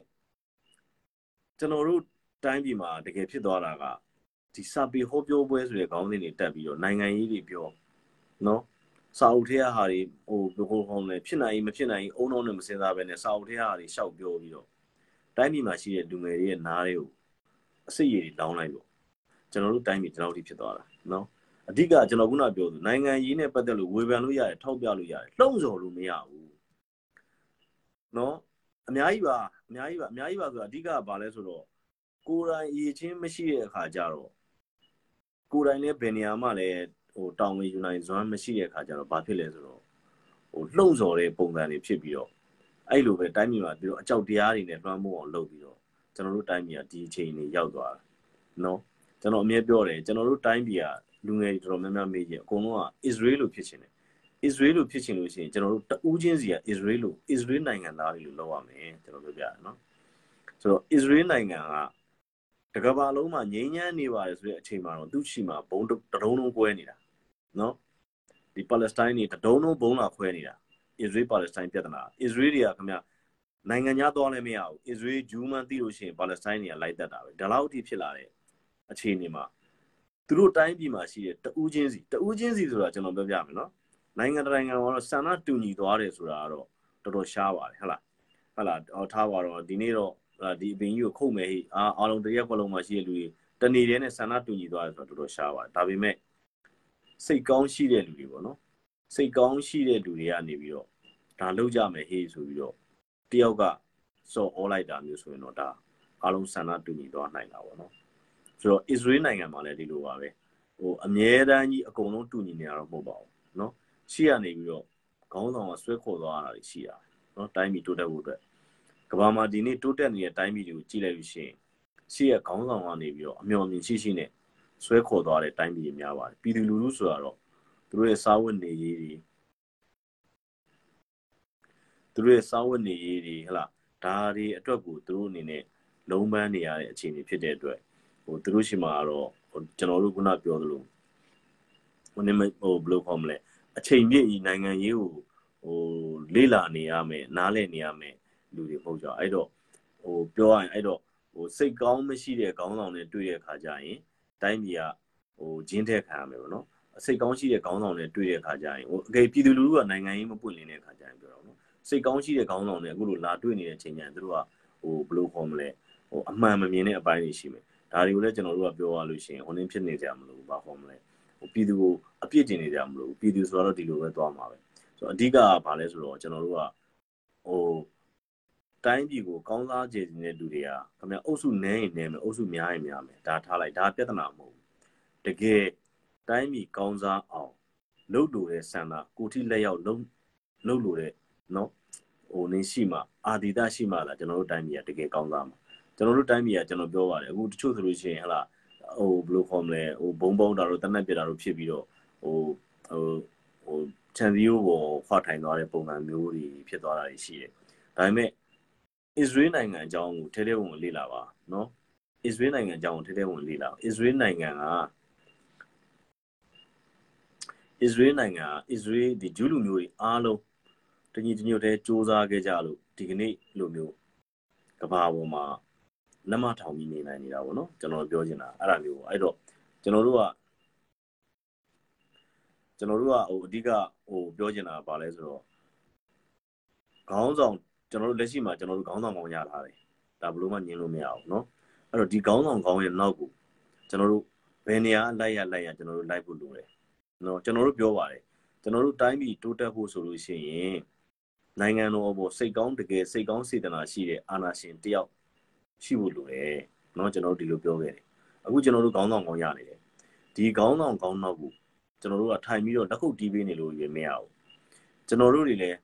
ကျွန်တော်တို့ တိုင်းပြည်မှာတကယ်ဖြစ်သွားတာကဒီစာပေဟောပြောပွဲဆိုတဲ့ခေါင်းစဉ်တွေတက်ပြီးတော့နိုင်ငံရေးတွေပြောနော်စာအုပ်ထဲဟာတွေဟိုဘယ်လိုဟောလဲဖြစ်နိုင်မဖြစ်နိုင်အုံအောင်နဲ့မစင်စားပဲနဲ့စာအုပ်ထဲဟာတွေရှောက်ပြောပြီးတော့တိုင်းပြည်မှာရှိတဲ့လူငယ်တွေရဲ့နားတွေကိုအစိတ်ရည်လောင်းလိုက်လို့ကျွန်တော်တို့တိုင်းပြည်ဒီလောက်ထိဖြစ်သွားတာနော်အဓိကကျွန်တော်ခုနပြောသူနိုင်ငံရေးနဲ့ပတ်သက်လို့ဝေဖန်လို့ရတယ်ထောက်ပြလို့ရတယ်လှုံ့ဆော်လို့မရဘူးနော်အများကြီးပါအများကြီးပါအများကြီးပါဆိုတာအဓိကကဘာလဲဆိုတော့ ကိုယ်တိုင်အရေးချင်းမရှိတဲ့အခါကျတော့ကိုယ်တိုင်လည်းဘယ်နေရာမှလည်းဟိုတောင်းဝင်ယူနိုင်ဇွမ်းမရှိတဲ့အခါကျတော့ဘာဖြစ်လဲဆိုတော့ဟိုလှုံ့ဆော်တဲ့ပုံစံတွေဖြစ်ပြီးတော့အဲ့လိုပဲတိုင်းပြည်မှာပြီးတော့အကြောက်တရားတွေနဲ့လွှမ်းမိုးအောင်လုပ်ပြီးတော့ကျွန်တော်တို့တိုင်းပြည်ကဒီအချိန်ကြီးရောက်သွားတာနော်ကျွန်တော်အမြဲပြောတယ်ကျွန်တော်တို့တိုင်းပြည်ကလူငယ်တွေတော်တော်များများမေးကြအကုန်လုံးက Israel လို့ဖြစ်ချင်တယ် Israel လို့ဖြစ်ချင်လို့ရှိရင်ကျွန်တော်တို့တဦးချင်းစီက Israel လို့ Israel နိုင်ငံသားတွေလို့လောက်ရမယ်ကျွန်တော်ပြောပြရနော်ဆိုတော့ Israel နိုင်ငံက တကဘာလုံးမှာငြိမ်းချမ်းနေပါတယ်ဆိုတဲ့အချိန်မှာတော့သူ့ချီမှာဘုံတဒုံလုံးကွဲနေတာနော်ဒီ Palestine တွေတဒုံလုံးဘုံလာခွဲနေတာ Israel Palestine ပြဿနာ Israel တွေကခင်ဗျနိုင်ငံခြားသွားလည်းမရဘူး Israel ဂျူးမှန်းသိလို့ရှိရင် Palestine တွေကလိုက်တက်တာပဲဒါလောက်အထိဖြစ်လာတဲ့အခြေအနေမှာသူတို့တိုင်းပြည်မှာရှိတဲ့တဦးချင်းစီတဦးချင်းစီဆိုတာကျွန်တော်ပြောပြမယ်နော်နိုင်ငံတကာနိုင်ငံကတော့ဆန္ဒတူညီသွားတယ်ဆိုတာကတော့တော်တော်ရှားပါတယ်ဟုတ်လားဟုတ်လားဟောထားပါတော့ဒီနေ့တော့ ဒီအပင်ကြီးကိုခုတ်မယ်ဟိအာအားလုံးတရက်ခွက်လုံးမှာရှိတဲ့လူတွေတနေတည်းနဲ့ဆန္ဒတူညီသွားတယ်ဆိုတော့တော်တော်ရှားပါတယ်ဒါပေမဲ့စိတ်ကောင်းရှိတဲ့လူတွေပေါ့နော်စိတ်ကောင်းရှိတဲ့လူတွေကနေပြီးတော့ဒါလောက်ကြမယ်ဟေးဆိုပြီးတော့တယောက်ကစော်ဩလိုက်တာမျိုးဆိုရင်တော့ဒါအားလုံးဆန္ဒတူညီသွားနိုင်တာပေါ့နော်ဆိုတော့အစ္စရေးနိုင်ငံမှာလည်းဒီလိုပါပဲဟိုအမြဲတမ်းကြီးအကုန်လုံးတူညီနေတာတော့မဟုတ်ပါဘူးနော်ရှေ့ကနေပြီးတော့ခေါင်းဆောင်ကဆွဲခေါ်သွားတာတွေရှိရတယ်နော်တိုင်းပြည်တိုးတက်ဖို့အတွက် ကဘာမှာဒီနေ့တိုးတက်နေတဲ့တိုင်းပြည်တွေကိုကြည့်လိုက်လို့ရှိရင်ရှေ့ကခေါင်းဆောင်ကနေပြီးတော့အမျှော်မြင်ရှိရှိနဲ့ဆွဲခေါ်သွားတဲ့တိုင်းပြည်တွေများပါတယ်ပြည်သူလူထုဆိုတာတော့သူတို့ရဲ့စားဝတ်နေရေးတွေသူတို့ရဲ့စားဝတ်နေရေးတွေဟလာဒါတွေအတွက်ကိုသူတို့အနေနဲ့လုံးပန်းနေရတဲ့အခြေအနေဖြစ်တဲ့အတွက်ဟိုသူတို့ရှိမှာတော့ကျွန်တော်တို့ခုနပြောသလိုဟိုနေမဟိုဘယ်လိုခေါ်မလဲအချိန်ပြည့်ဤနိုင်ငံရေးကိုဟိုလေ့လာနေရမယ်နားလည်နေရမယ် လူတွေမဟုတ်ကြအဲ့တော့ဟိုပြောရရင်အဲ့တော့ဟိုစိတ်ကောင်းမရှိတဲ့ခေါင်းဆောင်တွေတွေ့တဲ့အခါကျရင်တိုင်းပြည်ကဟိုဂျင်းထက်ခံရမယ်ပေါ့နော်စိတ်ကောင်းရှိတဲ့ခေါင်းဆောင်တွေတွေ့တဲ့အခါကျရင်ဟိုအကယ်ပြည်သူလူထုကနိုင်ငံရေးမပွင့်လင်းတဲ့အခါကျရင်ပြောတော့နော်စိတ်ကောင်းရှိတဲ့ခေါင်းဆောင်တွေအခုလိုလာတွေ့နေတဲ့ချိန်ကျရင်သူတို့ကဟိုဘယ်လိုခေါ်မလဲဟိုအမှန်မမြင်တဲ့အပိုင်းတွေရှိမယ်ဒါတွေကိုလည်းကျွန်တော်တို့ကပြောရလို့ရှိရင်ဟိုနင်းဖြစ်နေကြမလို့ဘာခေါ်မလဲဟိုပြည်သူကိုအပြစ်တင်နေကြမလို့ပြည်သူဆိုတော့ဒီလိုပဲသွားမှာပဲဆိုတော့အဓိကကဘာလဲဆိုတော့ကျွန်တော်တို့ကဟို တိုင်းပြည်ကိုကောင်းစားကြတဲ့လူတွေကခင်ဗျအုပ်စုနည်းရင်နည်းမယ်အုပ်စုများရင်များမယ်ဒါထားလိုက်ဒါပြဿနာမဟုတ်ဘူးတကယ်တိုင်းပြည်ကောင်းစားအောင်လှုပ်လို့တဲ့ဆန္ဒကိုတိလက်ရောက်လှုပ်လှုပ်လို့တဲ့နော်ဟိုနေရှိမှအာဒီတရှိမှလားကျွန်တော်တို့တိုင်းပြည်ကတကယ်ကောင်းစားမှာကျွန်တော်တို့တိုင်းပြည်ကကျွန်တော်ပြောပါတယ်အခုတချို့ဆိုလို့ရှိရင်ဟလာဟိုဘယ်လိုခေါ်မလဲဟိုဘုံဘုံတာတို့တနက်ပြတာတို့ဖြစ်ပြီးတော့ဟိုဟိုဟိုချန်စီယိုပေါ်ခွာထိုင်သွားတဲ့ပုံစံမျိုးတွေဖြစ်သွားတာရှိတယ်ဒါပေမဲ့ အစ္စရေးနိုင်ငံအကြောင်းကိုထဲထဲဝင်လေ့လာပါနော်အစ္စရေးနိုင်ငံအကြောင်းကိုထဲထဲဝင်လေ့လာအစ္စရေးနိုင်ငံကအစ္စရေးနိုင်ငံကအစ္စရေးဒီဂျူးလူမျိုးတွေအားလုံးတညီတညွတ်တည်းစ조사ခဲ့ကြလို့ဒီကနေ့လိုမျိုးကဘာပေါ်မှာလက်မထောင်ပြီးနေနိုင်နေတာပေါ့နော်ကျွန်တော်ပြောချင်တာအဲ့ဒါမျိုးပေါ့အဲ့တော့ကျွန်တော်တို့ကကျွန်တော်တို့ကဟိုအဓိကဟိုပြောချင်တာကဘာလဲဆိုတော့ခေါင်းဆောင် ကျွန်တော်တို့လက်ရှိမှာကျွန်တော်တို့ခေါင်းဆောင်ကောင်းရထားတယ်ဒါဘလို့မှညင်လို့မရဘူးเนาะအဲ့တော့ဒီခေါင်းဆောင်ကောင်းရဲ့နောက်ကိုကျွန်တော်တို့ဘယ်နေရာလိုက်ရလိုက်ရကျွန်တော်တို့လိုက်ဖို့လိုတယ်เนาะကျွန်တော်တို့ပြောပါတယ်ကျွန်တော်တို့တိုင်းပြည်တိုးတက်ဖို့ဆိုလို့ရှိရင်နိုင်ငံတော်အပေါ်စိတ်ကောင်းတကယ်စိတ်ကောင်းစေတနာရှိတဲ့အာဏာရှင်တယောက်ရှိဖို့လိုတယ်เนาะကျွန်တော်တို့ဒီလိုပြောခဲ့တယ်အခုကျွန်တော်တို့ခေါင်းဆောင်ကောင်းရနေတယ်ဒီခေါင်းဆောင်ကောင်းနောက်ကိုကျွန်တော်တို့ကထိုင်ပြီးတော့လက်ခုပ်တီးပေးနေလို့ရမရဘူးကျွန်တော်တို့တွေလည်း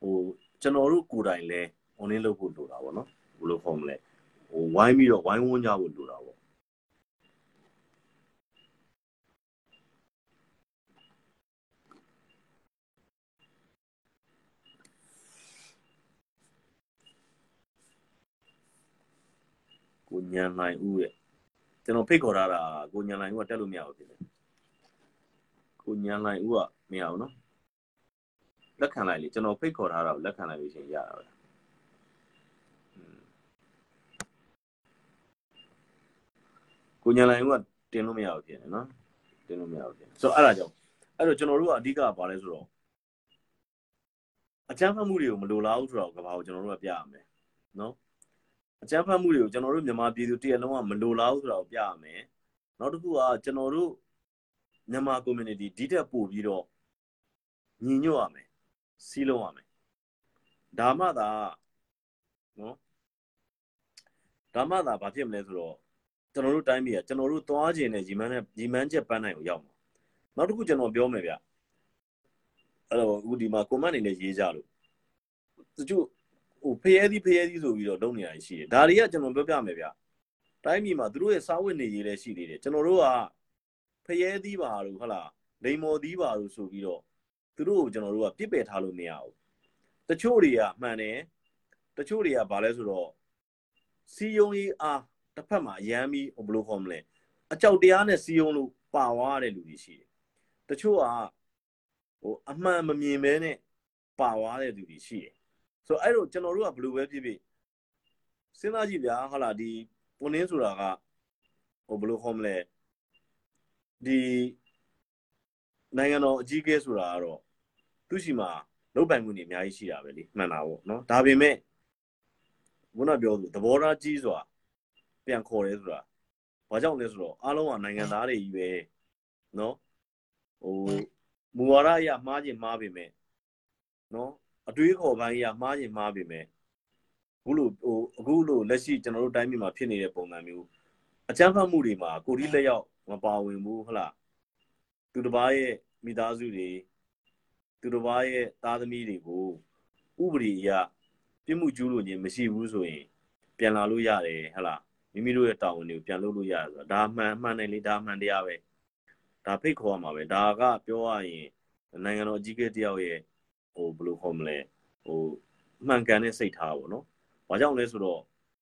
ဟိုကျွန်တော်တို့ကိုယ်တိုင်လဲ online လုပ်ဖို့လိုတာပေါ့နော်ဘယ်လိုခေါ်မလဲဟိုဝိုင်းပြီးတော့ဝိုင်းဝန်းကြဖို့လိုတာပေါ့ကိုညံနိုင်ဦးရဲ့ကျွန်တော်ဖိတ်ခေါ်ထားတာကိုညံနိုင်ဦးကတက်လို့မရဘူးဖြစ်တယ်ကိုညံနိုင်ဦးကမရဘူးနော် လက်ခံလိုက်လေကျွန်တော်ဖိတ်ခေါ်ထားတာကိုလက်ခံလိုက်လို့ရှိရင်ရတာပဲကိုညာလိုင်းကတင်လို့မရဘူးဖြစ်နေနော်တင်လို့မရဘူးဖြစ်ဆိုတော့အဲ့ဒါကြောင့်အဲ့တော့ကျွန်တော်တို့ကအဓိကကဘာလဲဆိုတော့အကြမ်းဖက်မှုတွေကိုမလိုလားဘူးဆိုတော့ကဘာကိုကျွန်တော်တို့ကပြရမယ်နော်အကြမ်းဖက်မှုတွေကိုကျွန်တော်တို့မြန်မာပြည်သူတရက်လုံးကမလိုလားဘူးဆိုတော့ပြရမယ်နောက်တစ်ခုကကျွန်တော်တို့မြန်မာ community ဒီတက်ပို့ပြီးတော့ညီညွတ်ရမယ် စီးလုံးရမယ်ဒါမှသာနော်ဒါမှသာဘာဖြစ်မလဲဆိုတော့ကျွန်တော်တို့တိုင်းပြည်ကကျွန်တော်တို့သွားခြင်းနဲ့ညီမနဲ့ညီမန်းချက်ပန်းနိုင်ကိုရောက်မှာနောက်တစ်ခုကျွန်တော်ပြောမယ်ဗျအဲ့တော့အခုဒီမှာ comment အနေနဲ့ရေးကြလို့တချို့ဟိုဖျဲသီးဖျဲသီးဆိုပြီးတော့လုပ်နေတာရှိတယ်ဒါတွေကကျွန်တော်ပြောပြမယ်ဗျတိုင်းပြည်မှာသူတို့ရဲ့စားဝတ်နေရေးလည်းရှိသေးတယ်ကျွန်တော်တို့ကဖျဲသီးပါလို့ဟုတ်လားလိန်မော်သီးပါလို့ဆိုပြီးတော့ သူတို့ကိုကျွန်တော်တို့ကပြစ်ပယ်ထားလို့မရဘူးတချို့တွေကမှန်တယ်တချို့တွေကဘာလဲဆိုတော့စီယုံရေးအားတစ်ဖက်မှာအရန်ပြီးဘယ်လိုခေါ်မလဲအကြောက်တရားနဲ့စီယုံလို့ပါသွားတဲ့လူတွေရှိတယ်တချို့ကဟိုအမှန်မမြင်မဲနဲ့ပါသွားတဲ့သူတွေရှိတယ်ဆိုတော့အဲ့တော့ကျွန်တော်တို့ကဘယ်လိုပဲဖြစ်ဖြစ်စဉ်းစားကြည့်ဗျာဟာလာဒီပုံနှင်းဆိုတာကဟိုဘယ်လိုခေါ်မလဲဒီနိုင်ငံတော်အကြီးအကဲဆိုတာကတော့ သူရှိမှာလုပ်ပိုင်မှုတွေအများကြီးရှိတာပဲလေမှန်တာပေါ့နော်ဒါပေမဲ့ဘုနာပြောသူသဘောထားကြီးစွာပြန်ခေါ်တယ်ဆိုတာဘာကြောင့်လဲဆိုတော့အားလုံးကနိုင်ငံသားတွေကြီးပဲနော်ဟိုမူဝါဒအရမှားခြင်းမှားပေမဲ့နော်အတွေးခေါ်ပိုင်းအရမှားခြင်းမှားပေမဲ့အခုလိုဟိုအခုလိုလက်ရှိကျွန်တော်တို့တိုင်းပြည်မှာဖြစ်နေတဲ့ပုံစံမျိုးအကြမ်းဖက်မှုတွေမှာကိုရီးလက်ရောက်မပါဝင်ဘူးဟုတ်လားသူတစ်ပါးရဲ့မိသားစုတွေ သူတစ်ပါးရဲ့သားသမီးတွေကိုဥပဒေအရပြစ်မှုကျူးလွန်ခြင်းမရှိဘူးဆိုရင် ပြန်လာလို့ရတယ်ဟုတ်လားမိမိတို့ရဲ့တာဝန်တွေကိုပြန်လုပ်လို့ရတယ်ဆိုတာဒါမှန်မှန်တယ်လေဒါမှန်တရားပဲဒါဖိတ်ခေါ်ရမှာပဲဒါကပြောရရင်နိုင်ငံတော်အကြီးအကဲတယောက်ရဲ့ဟိုဘယ်လိုခေါ်မလဲဟိုမှန်ကန်တဲ့စိတ်ထားပေါ့နော်။ဘာကြောင့်လဲဆိုတော့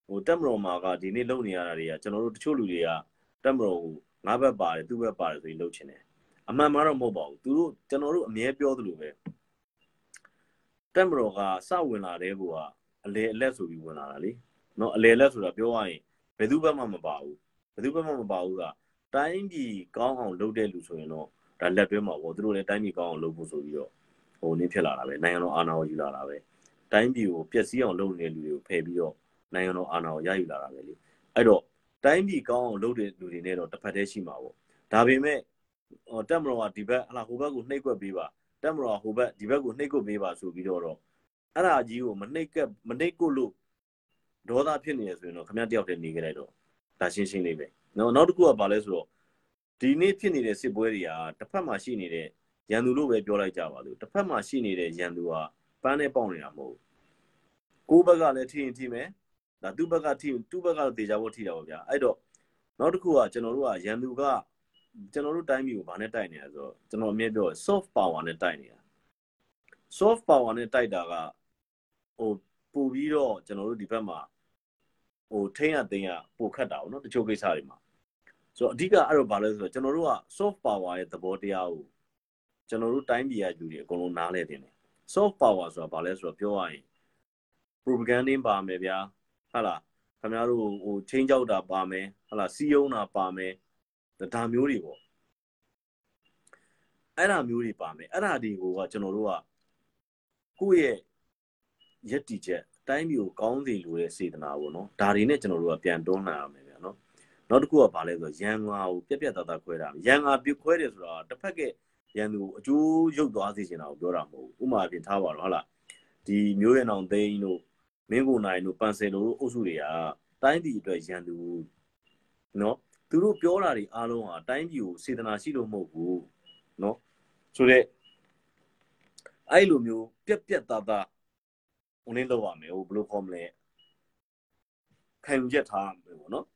ဟိုတက်မတော်မှာကဒီနေ့လုပ်နေရတာတွေကကျွန်တော်တို့တချို့လူတွေကတက်မတော်ကိုငါးဘက်ပါတယ်သူ့ဘက်ပါတယ်ဆိုပြီးလုပ်ချင်တယ်။ အမှန်မှန်တော့မဟုတ်ပါဘူး။သူတို့ကျွန်တော်တို့အမြဲပြောသလိုပဲတက်မတော်ကစဝင်လာတဲ့ကောအလေအလက်ဆိုပြီးဝင်လာတာလေ။နော်အလေအလက်ဆိုတာပြောရရင်ဘယ်သူဘက်မှမပါဘူး။ဘယ်သူဘက်မှမပါဘူးကတိုင်းပြည်ကောင်းအောင်လုပ်တဲ့လူဆိုရင်တော့ဒါလက်တွဲမှာပေါ့သူတို့လည်းတိုင်းပြည်ကောင်းအောင်လုပ်ဖို့ဆိုပြီးတော့ဟိုနည်းဖြစ်လာတာပဲနိုင်ငံတော်အာဏာကိုယူလာတာပဲတိုင်းပြည်ကိုပျက်စီးအောင်လုပ်နေတဲ့လူတွေကိုဖယ်ပြီးတော့နိုင်ငံတော်အာဏာကိုရယူလာတာပဲလေအဲ့တော့တိုင်းပြည်ကောင်းအောင်လုပ်တဲ့လူတွေနဲ့တော့တစ်ဖက်တည်းရှိမှာပေါ့ဒါပေမဲ့ ဟိုတက်မတော်ကဒီဘက်ဟလာဟိုဘက်ကိုနှိပ်ကွက်ပေးပါတက်မတော်ကဟိုဘက်ဒီဘက်ကိုနှိပ်ကွက်ပေးပါဆိုပြီးတော့တော့အဲ့ဒါကြီးကိုမနှိပ်ကက်မနှိပ်ကွက်လို့ဒေါသဖြစ်နေရဆိုရင်တော့ခမရတယောက်တည်းနေကြလိုက်တော့ဒါရှင်းရှင်းလေးပဲနောက်နောက်တစ်ခုကဘာလဲဆိုတော့ဒီနေ့ဖြစ်နေတဲ့စစ်ပွဲတွေကတစ်ဖက်မှာရှိနေတဲ့ရန်သူလို့ပဲပြောလိုက်ကြပါလို့တစ်ဖက်မှာရှိနေတဲ့ရန်သူကပန်းနဲ့ပေါက်နေတာမဟုတ်ကိုဘက်ကလည်းထိရင်ထိမယ်ဒါသူ့ဘက်ကထိသူ့ဘက်ကတော့တေချာဖို့ထိတာပေါ့ဗျာအဲ့တော့နောက်တစ်ခုကကျွန်တော်တို့ကရန်သူက ကျွန်တော်တို့တိုင်းပြည်ကိုဗာနဲ့တိုက်နေတာဆိုတော့ကျွန်တော်အမြဲပြော soft power နဲ့တိုက်နေတာ soft power နဲ့တိုက်တာကဟိုပို့ပြီးတော့ကျွန်တော်တို့ဒီဘက်မှာဟိုထိန်းရသိမ်းရပိုခတ်တာပေါ့နော်တချို့ကိစ္စတွေမှာဆိုတော့အဓိကအဲ့တော့ဘာလဲဆိုတော့ကျွန်တော်တို့က soft power ရဲ့သဘောတရားကိုကျွန်တော်တို့တိုင်းပြည်ကလူတွေအကုန်လုံးနားလဲတင်တယ် soft power ဆိုတာဘာလဲဆိုတော့ပြောရရင် propaganda ပါမယ်ဗျာဟုတ်လားခင်ဗျားတို့ဟိုချင်းကြောက်တာပါမယ်ဟုတ်လားစီးယုံတာပါမယ် ဒါမျိုးတွေပေါ့အဲ့ဒါမျိုးတွေပါမယ်အဲ့ဒါတွေကိုကကျွန်တော်တို့ကကိုယ့်ရဲ့ယက်တီချက်တိုင်းမျိုးကောင်းစီလိုတဲ့စေတနာပေါ့နော်ဒါတွေနဲ့ကျွန်တော်တို့ကပြန်တွန်းလှန်ရမယ်ဗျာနော်နောက်တစ်ခုကဘာလဲဆိုတော့ရန်ငါကိုပြက်ပြက်သားသားခွဲတာရန်ငါပြခွဲတယ်ဆိုတာတစ်ဖက်ကရန်သူကိုအကျိုးရုပ်သွားစေချင်တာကိုပြောတာမဟုတ်ဘူးဥမာအပြင်ထားပါတော့ဟုတ်လားဒီမျိုးရံအောင်သိန်းတို့မင်းကိုနိုင်တို့ပန်ဆယ်တို့အုပ်စုတွေကတိုင်းပြည်အတွက်ရန်သူနော် သူတို့ပြောတာတွေအားလုံးဟာတိုင်းပြည်ကိုစေတနာရှိလို့မဟုတ်ဘူးနော်ဆိုတော့အဲ့လိုမျိုးပြက်ပြက်သားသားဟိုနေလောက်ရမယ်ဟိုဘယ်လိုခေါ်မလဲခံယူချက်ထားမယ်ပေါ့နော်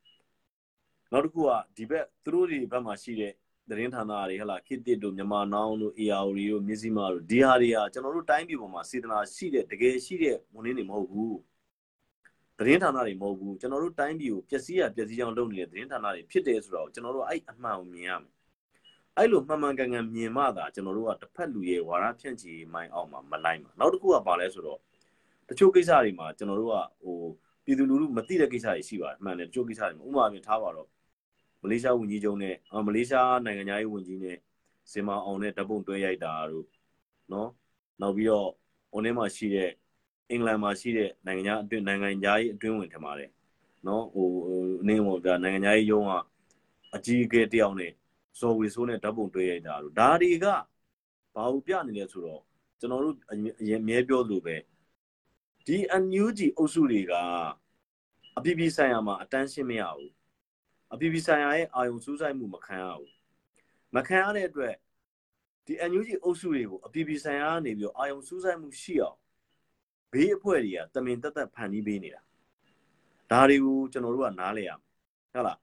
နောက်တစ်ခုကဒီဘက်သူတို့တွေဘက်မှာရှိတဲ့သတင်းဌာနတွေဟလာခေတ်တစ်တို့မြန်မာနောင်တို့ AR တို့မြစည်းမတို့ဒီဟာတွေကကျွန်တော်တို့တိုင်းပြည်ပေါ်မှာစေတနာရှိတဲ့တကယ်ရှိတဲ့ဝန်ရင်းတွေမဟုတ်ဘူး သတင်းဌာနတွေမဟုတ်ဘူးကျွန်တော်တို့တိုင်းပြည်ကိုပျက်စီးရပျက်စီးအောင်လုပ်နေတဲ့သတင်းဌာနတွေဖြစ်တယ်ဆိုတော့ကျွန်တော်တို့အဲ့အမှန်ကိုမြင်ရမယ်အဲ့လိုမှန်မှန်ကန်ကန်မြင်မှသာကျွန်တော်တို့ကတစ်ဖက်လူရဲ့ဝါရဖြန့်ချီမိုင်းအောင်မှာမလိုက်မှာနောက်တစ်ခုကပါလဲဆိုတော့တချို့ကိစ္စတွေမှာကျွန်တော်တို့ကဟိုပြည်သူလူထုမသိတဲ့ကိစ္စတွေရှိပါတယ်အမှန်တယ်တချို့ကိစ္စတွေမှာဥပမာပြင်ထားပါတော့မလေးရှားဝန်ကြီးချုပ်နဲ့မလေးရှားနိုင်ငံသားရေးဝန်ကြီးနဲ့စင်မအောင်နဲ့ဓပုံတွဲရိုက်တာတို့နော်နောက်ပြီးတော့ဟိုနေ့မှာရှိတဲ့ အင်္ဂလန်မှာရှိတဲ့နိုင်ငံသားအတွင်းနိုင်ငံသားရေးအတွင်းဝင်ထင်ပါတယ်နော်ဟိုအနေဟိုပြနိုင်ငံသားရေးရုံးကအကြီးအကဲတယောက်နဲ့ဇော်ဝေဆိုးနဲ့ဓပုံတွဲရိုက်တာတို့ဒါတွေကဘာလို့ပြနေလဲဆိုတော့ကျွန်တော်တို့အရင်မြဲပြောလို့ပဲဒီ NUG အုပ်စုတွေကအပြည်ပြည်ဆိုင်ရာမှာအတန်းရှင်းမရဘူးအပြည်ပြည်ဆိုင်ရာရဲ့အာယုံစူးစိုက်မှုမခံရဘူးမခံရတဲ့အတွက်ဒီ NUG အုပ်စုတွေကိုအပြည်ပြည်ဆိုင်ရာကနေပြီးတော့အာယုံစူးစိုက်မှုရှိအောင် ဘေးအဖွဲ့တွေကတမင်တက်တက်ဖန်တီးပေးနေတာဒါတွေကိုကျွန်တော်တို့ကနားလဲရမယ်ဟုတ်လား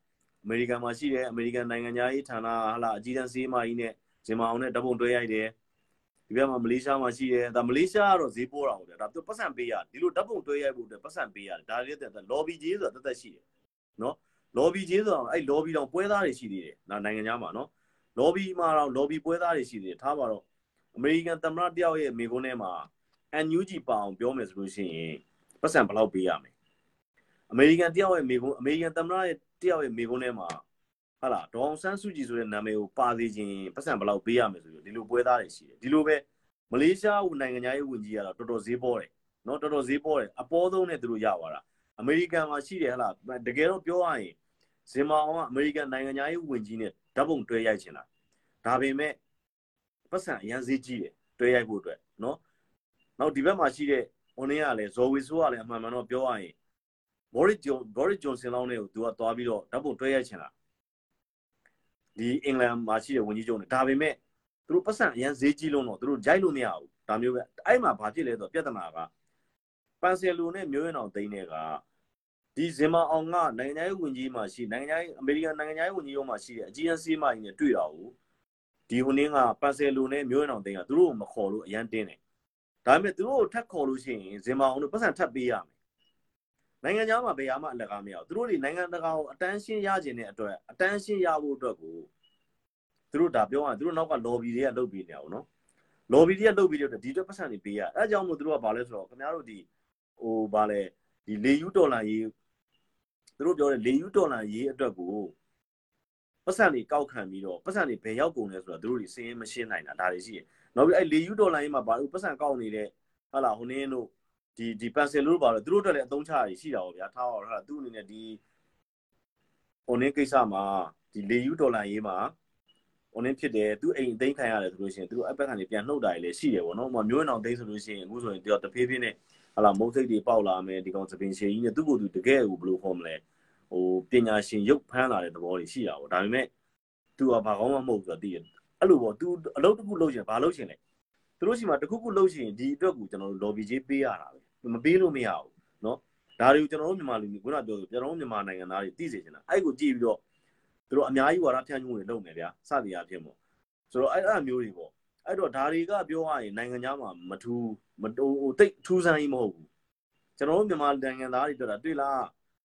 အမေရိကန်မှာရှိတဲ့အမေရိကန်နိုင်ငံသားရေးဌာနဟာလာအကြီးတန်းစေးမကြီးနဲ့ဇင်မာအောင်နဲ့ဓပုံတွဲရိုက်တယ်ဒီဘက်မှာမလေးရှားမှာရှိတယ်ဒါမလေးရှားကတော့ဈေးပိုးတာဟုတ်တယ်ဒါသူပတ်စံပေးရတယ်ဒီလိုဓပုံတွဲရိုက်ဖို့အတွက်ပတ်စံပေးရတယ်ဒါတွေတက်တက် lobby ကြီးဆိုတာတက်တက်ရှိတယ်နော် lobby ကြီးဆိုတာအဲ့ lobby တောင်ပွဲသားတွေရှိသေးတယ်နော်နိုင်ငံခြားမှာနော် lobby မှာတော့ lobby ပွဲသားတွေရှိသေးတယ်ထားပါတော့အမေရိကန်သမ္မတတယောက်ရဲ့မိကုန်းထဲမှာ NUG ပါအောင်ပြောမယ်ဆိုလို့ရှိရင်ပတ်စံဘယ်လောက်ပေးရမလဲအမေရိကန်တယောက်ရဲ့မိကုန်းအမေရိကန်သမ္မတရဲ့တယောက်ရဲ့မိကုန်းထဲမှာဟာလားဒေါအောင်ဆန်းစုကြည်ဆိုတဲ့နာမည်ကိုပါသေးခြင်းပတ်စံဘယ်လောက်ပေးရမယ်ဆိုပြီးဒီလိုပွဲသားတွေရှိတယ်ဒီလိုပဲမလေးရှားနိုင်ငံသားရေးဝန်ကြီးကတော့တော်တော်ဈေးပေါ်တယ်နော်တော်တော်ဈေးပေါ်တယ်အပေါ်ဆုံးနဲ့သူတို့ရသွားတာအမေရိကန်မှာရှိတယ်ဟလားတကယ်တော့ပြောရရင်ဇင်မာအောင်ကအမေရိကန်နိုင်ငံသားရေးဝန်ကြီးနဲ့ဓာတ်ပုံတွဲရိုက်ချင်တာဒါပေမဲ့ပတ်စံအရန်ဈေးကြီးတယ်တွဲရိုက်ဖို့အတွက်နော် နောက်ဒီဘက်မှာရှိတဲ့ဟိုနေ့ကလည်းဇော်ဝီဆိုးကလည်းအမှန်မှန်တော့ပြောရရင် Boris John Boris Johnson လောက်နဲ့ကိုသူကသွားပြီးတော့ဓာတ်ပုံတွဲရိုက်ချင်တာဒီအင်္ဂလန်မှာရှိတဲ့ဝန်ကြီးချုပ်နဲ့ဒါပေမဲ့သူတို့ပတ်စံအရန်ဈေးကြီးလုံးတော့သူတို့ဂျိုက်လို့မရဘူးဒါမျိုးပဲအဲ့မှာဘာဖြစ်လဲဆိုတော့ပြဿနာကပန်ဆယ်လိုနဲ့မျိုးရင်အောင်သိန်းတွေကဒီဇင်မာအောင်ကနိုင်ငံရေးဝန်ကြီးမှရှိနိုင်ငံရေးအမေရိကန်နိုင်ငံရေးဝန်ကြီးရုံးမှာရှိတဲ့အကြီးအကဲမှကြီးနဲ့တွေ့တာကိုဒီဟိုနေ့ကပန်ဆယ်လိုနဲ့မျိုးရင်အောင်သိန်းကသူတို့ကိုမခေါ်လို့အရန်တင်းတယ် ဒါပေမဲ့သူတို့ကိုထပ်ခေါ်လို့ရှိရင်ဇင်မာအောင်တို့ပတ်စံထပ်ပေးရမယ်နိုင်ငံခြားမှာဘယ်ဟာမှအလကားမရဘူးသူတို့တွေနိုင်ငံတကာကိုအတန်းရှင်းရခြင်းတဲ့အတွက်အတန်းရှင်းရဖို့အတွက်ကိုသူတို့ဒါပြောရရင်သူတို့နောက်က lobby တွေကလုပ်ပြီးနေအောင်နော် lobby တွေကလုပ်ပြီးတော့ဒီအတွက်ပတ်စံတွေပေးရအဲအကြောင်းမို့သူတို့ကဘာလဲဆိုတော့ခင်ဗျားတို့ဒီဟိုဘာလဲဒီလေယူဒေါ်လာရေးသူတို့ပြောတဲ့လေယူဒေါ်လာရေးအတွက်ကို ပတ်စံတွေကောက်ခံပြီးတော့ပတ်စံတွေဘယ်ရောက်ကုန်လဲဆိုတော့သူတို့တွေစင်းမရှင်းနိုင်တာဒါတွေရှိရနောက်ပြီးအဲလေယူဒေါ်လာရေးမှာဘာလို့ပတ်စံကောက်နေတဲ့ဟာလာဟိုနင်းတို့ဒီဒီပန်ဆယ်လို့ပါတော့သူတို့အတွက်လည်းအသုံးချရရှိတာပေါ့ဗျာထားပါတော့ဟာသူ့အနေနဲ့ဒီဟိုနင်းကိစ္စမှာဒီလေယူဒေါ်လာရေးမှာဟိုနင်းဖြစ်တယ်သူအိမ်အသိမ်းခံရတယ်ဆိုလို့ရှိရင်သူတို့အပက်ကနေပြန်နှုတ်တာလည်းရှိတယ်ပေါ့နော်ဟိုမျိုးအောင်သိမ်းဆိုလို့ရှိရင်အခုဆိုရင်တဖြည်းဖြည်းနဲ့ဟာလာမုတ်စိတ်တွေပေါက်လာမယ်ဒီကောင်စပင်ရှည်ကြီးနဲ့သူ့ကိုယ်သူတကယ်ကိုဘယ်လိုခေါ်မလဲ ဟိုပညာရှင်ရုပ်ဖမ်းလာတဲ့သဘောတွေရှိတာပေါ့ဒါပေမဲ့ तू ကဘာကောင်းမှမဟုတ်ဆိုတော့သိတယ်အဲ့လိုပေါ့ तू အလုပ်တစ်ခုလုပ်ချင်ဘာလုပ်ချင်လဲသူတို့ရှိမှတစ်ခုခုလုပ်ချင်ဒီအတွက်ကိုကျွန်တော်တို့ lobby ကြီးပေးရတာပဲမပေးလို့မရဘူးเนาะဒါတွေကိုကျွန်တော်တို့မြန်မာလူမျိုးခုနပြောဆိုကျွန်တော်တို့မြန်မာနိုင်ငံသားတွေသိစေချင်တာအဲ့ကိုကြည့်ပြီးတော့သူတို့အများကြီးဝါဒဖြန့်မှုတွေလုပ်နေဗျာစသည်အဖြစ်ပေါ့ဆိုတော့အဲ့အဲ့မျိုးတွေပေါ့အဲ့တော့ဒါတွေကပြောရရင်နိုင်ငံခြားမှာမထူးမတူဟိုတိတ်ထူးဆန်းကြီးမဟုတ်ဘူးကျွန်တော်တို့မြန်မာနိုင်ငံသားတွေတွေ့တာတွေ့လား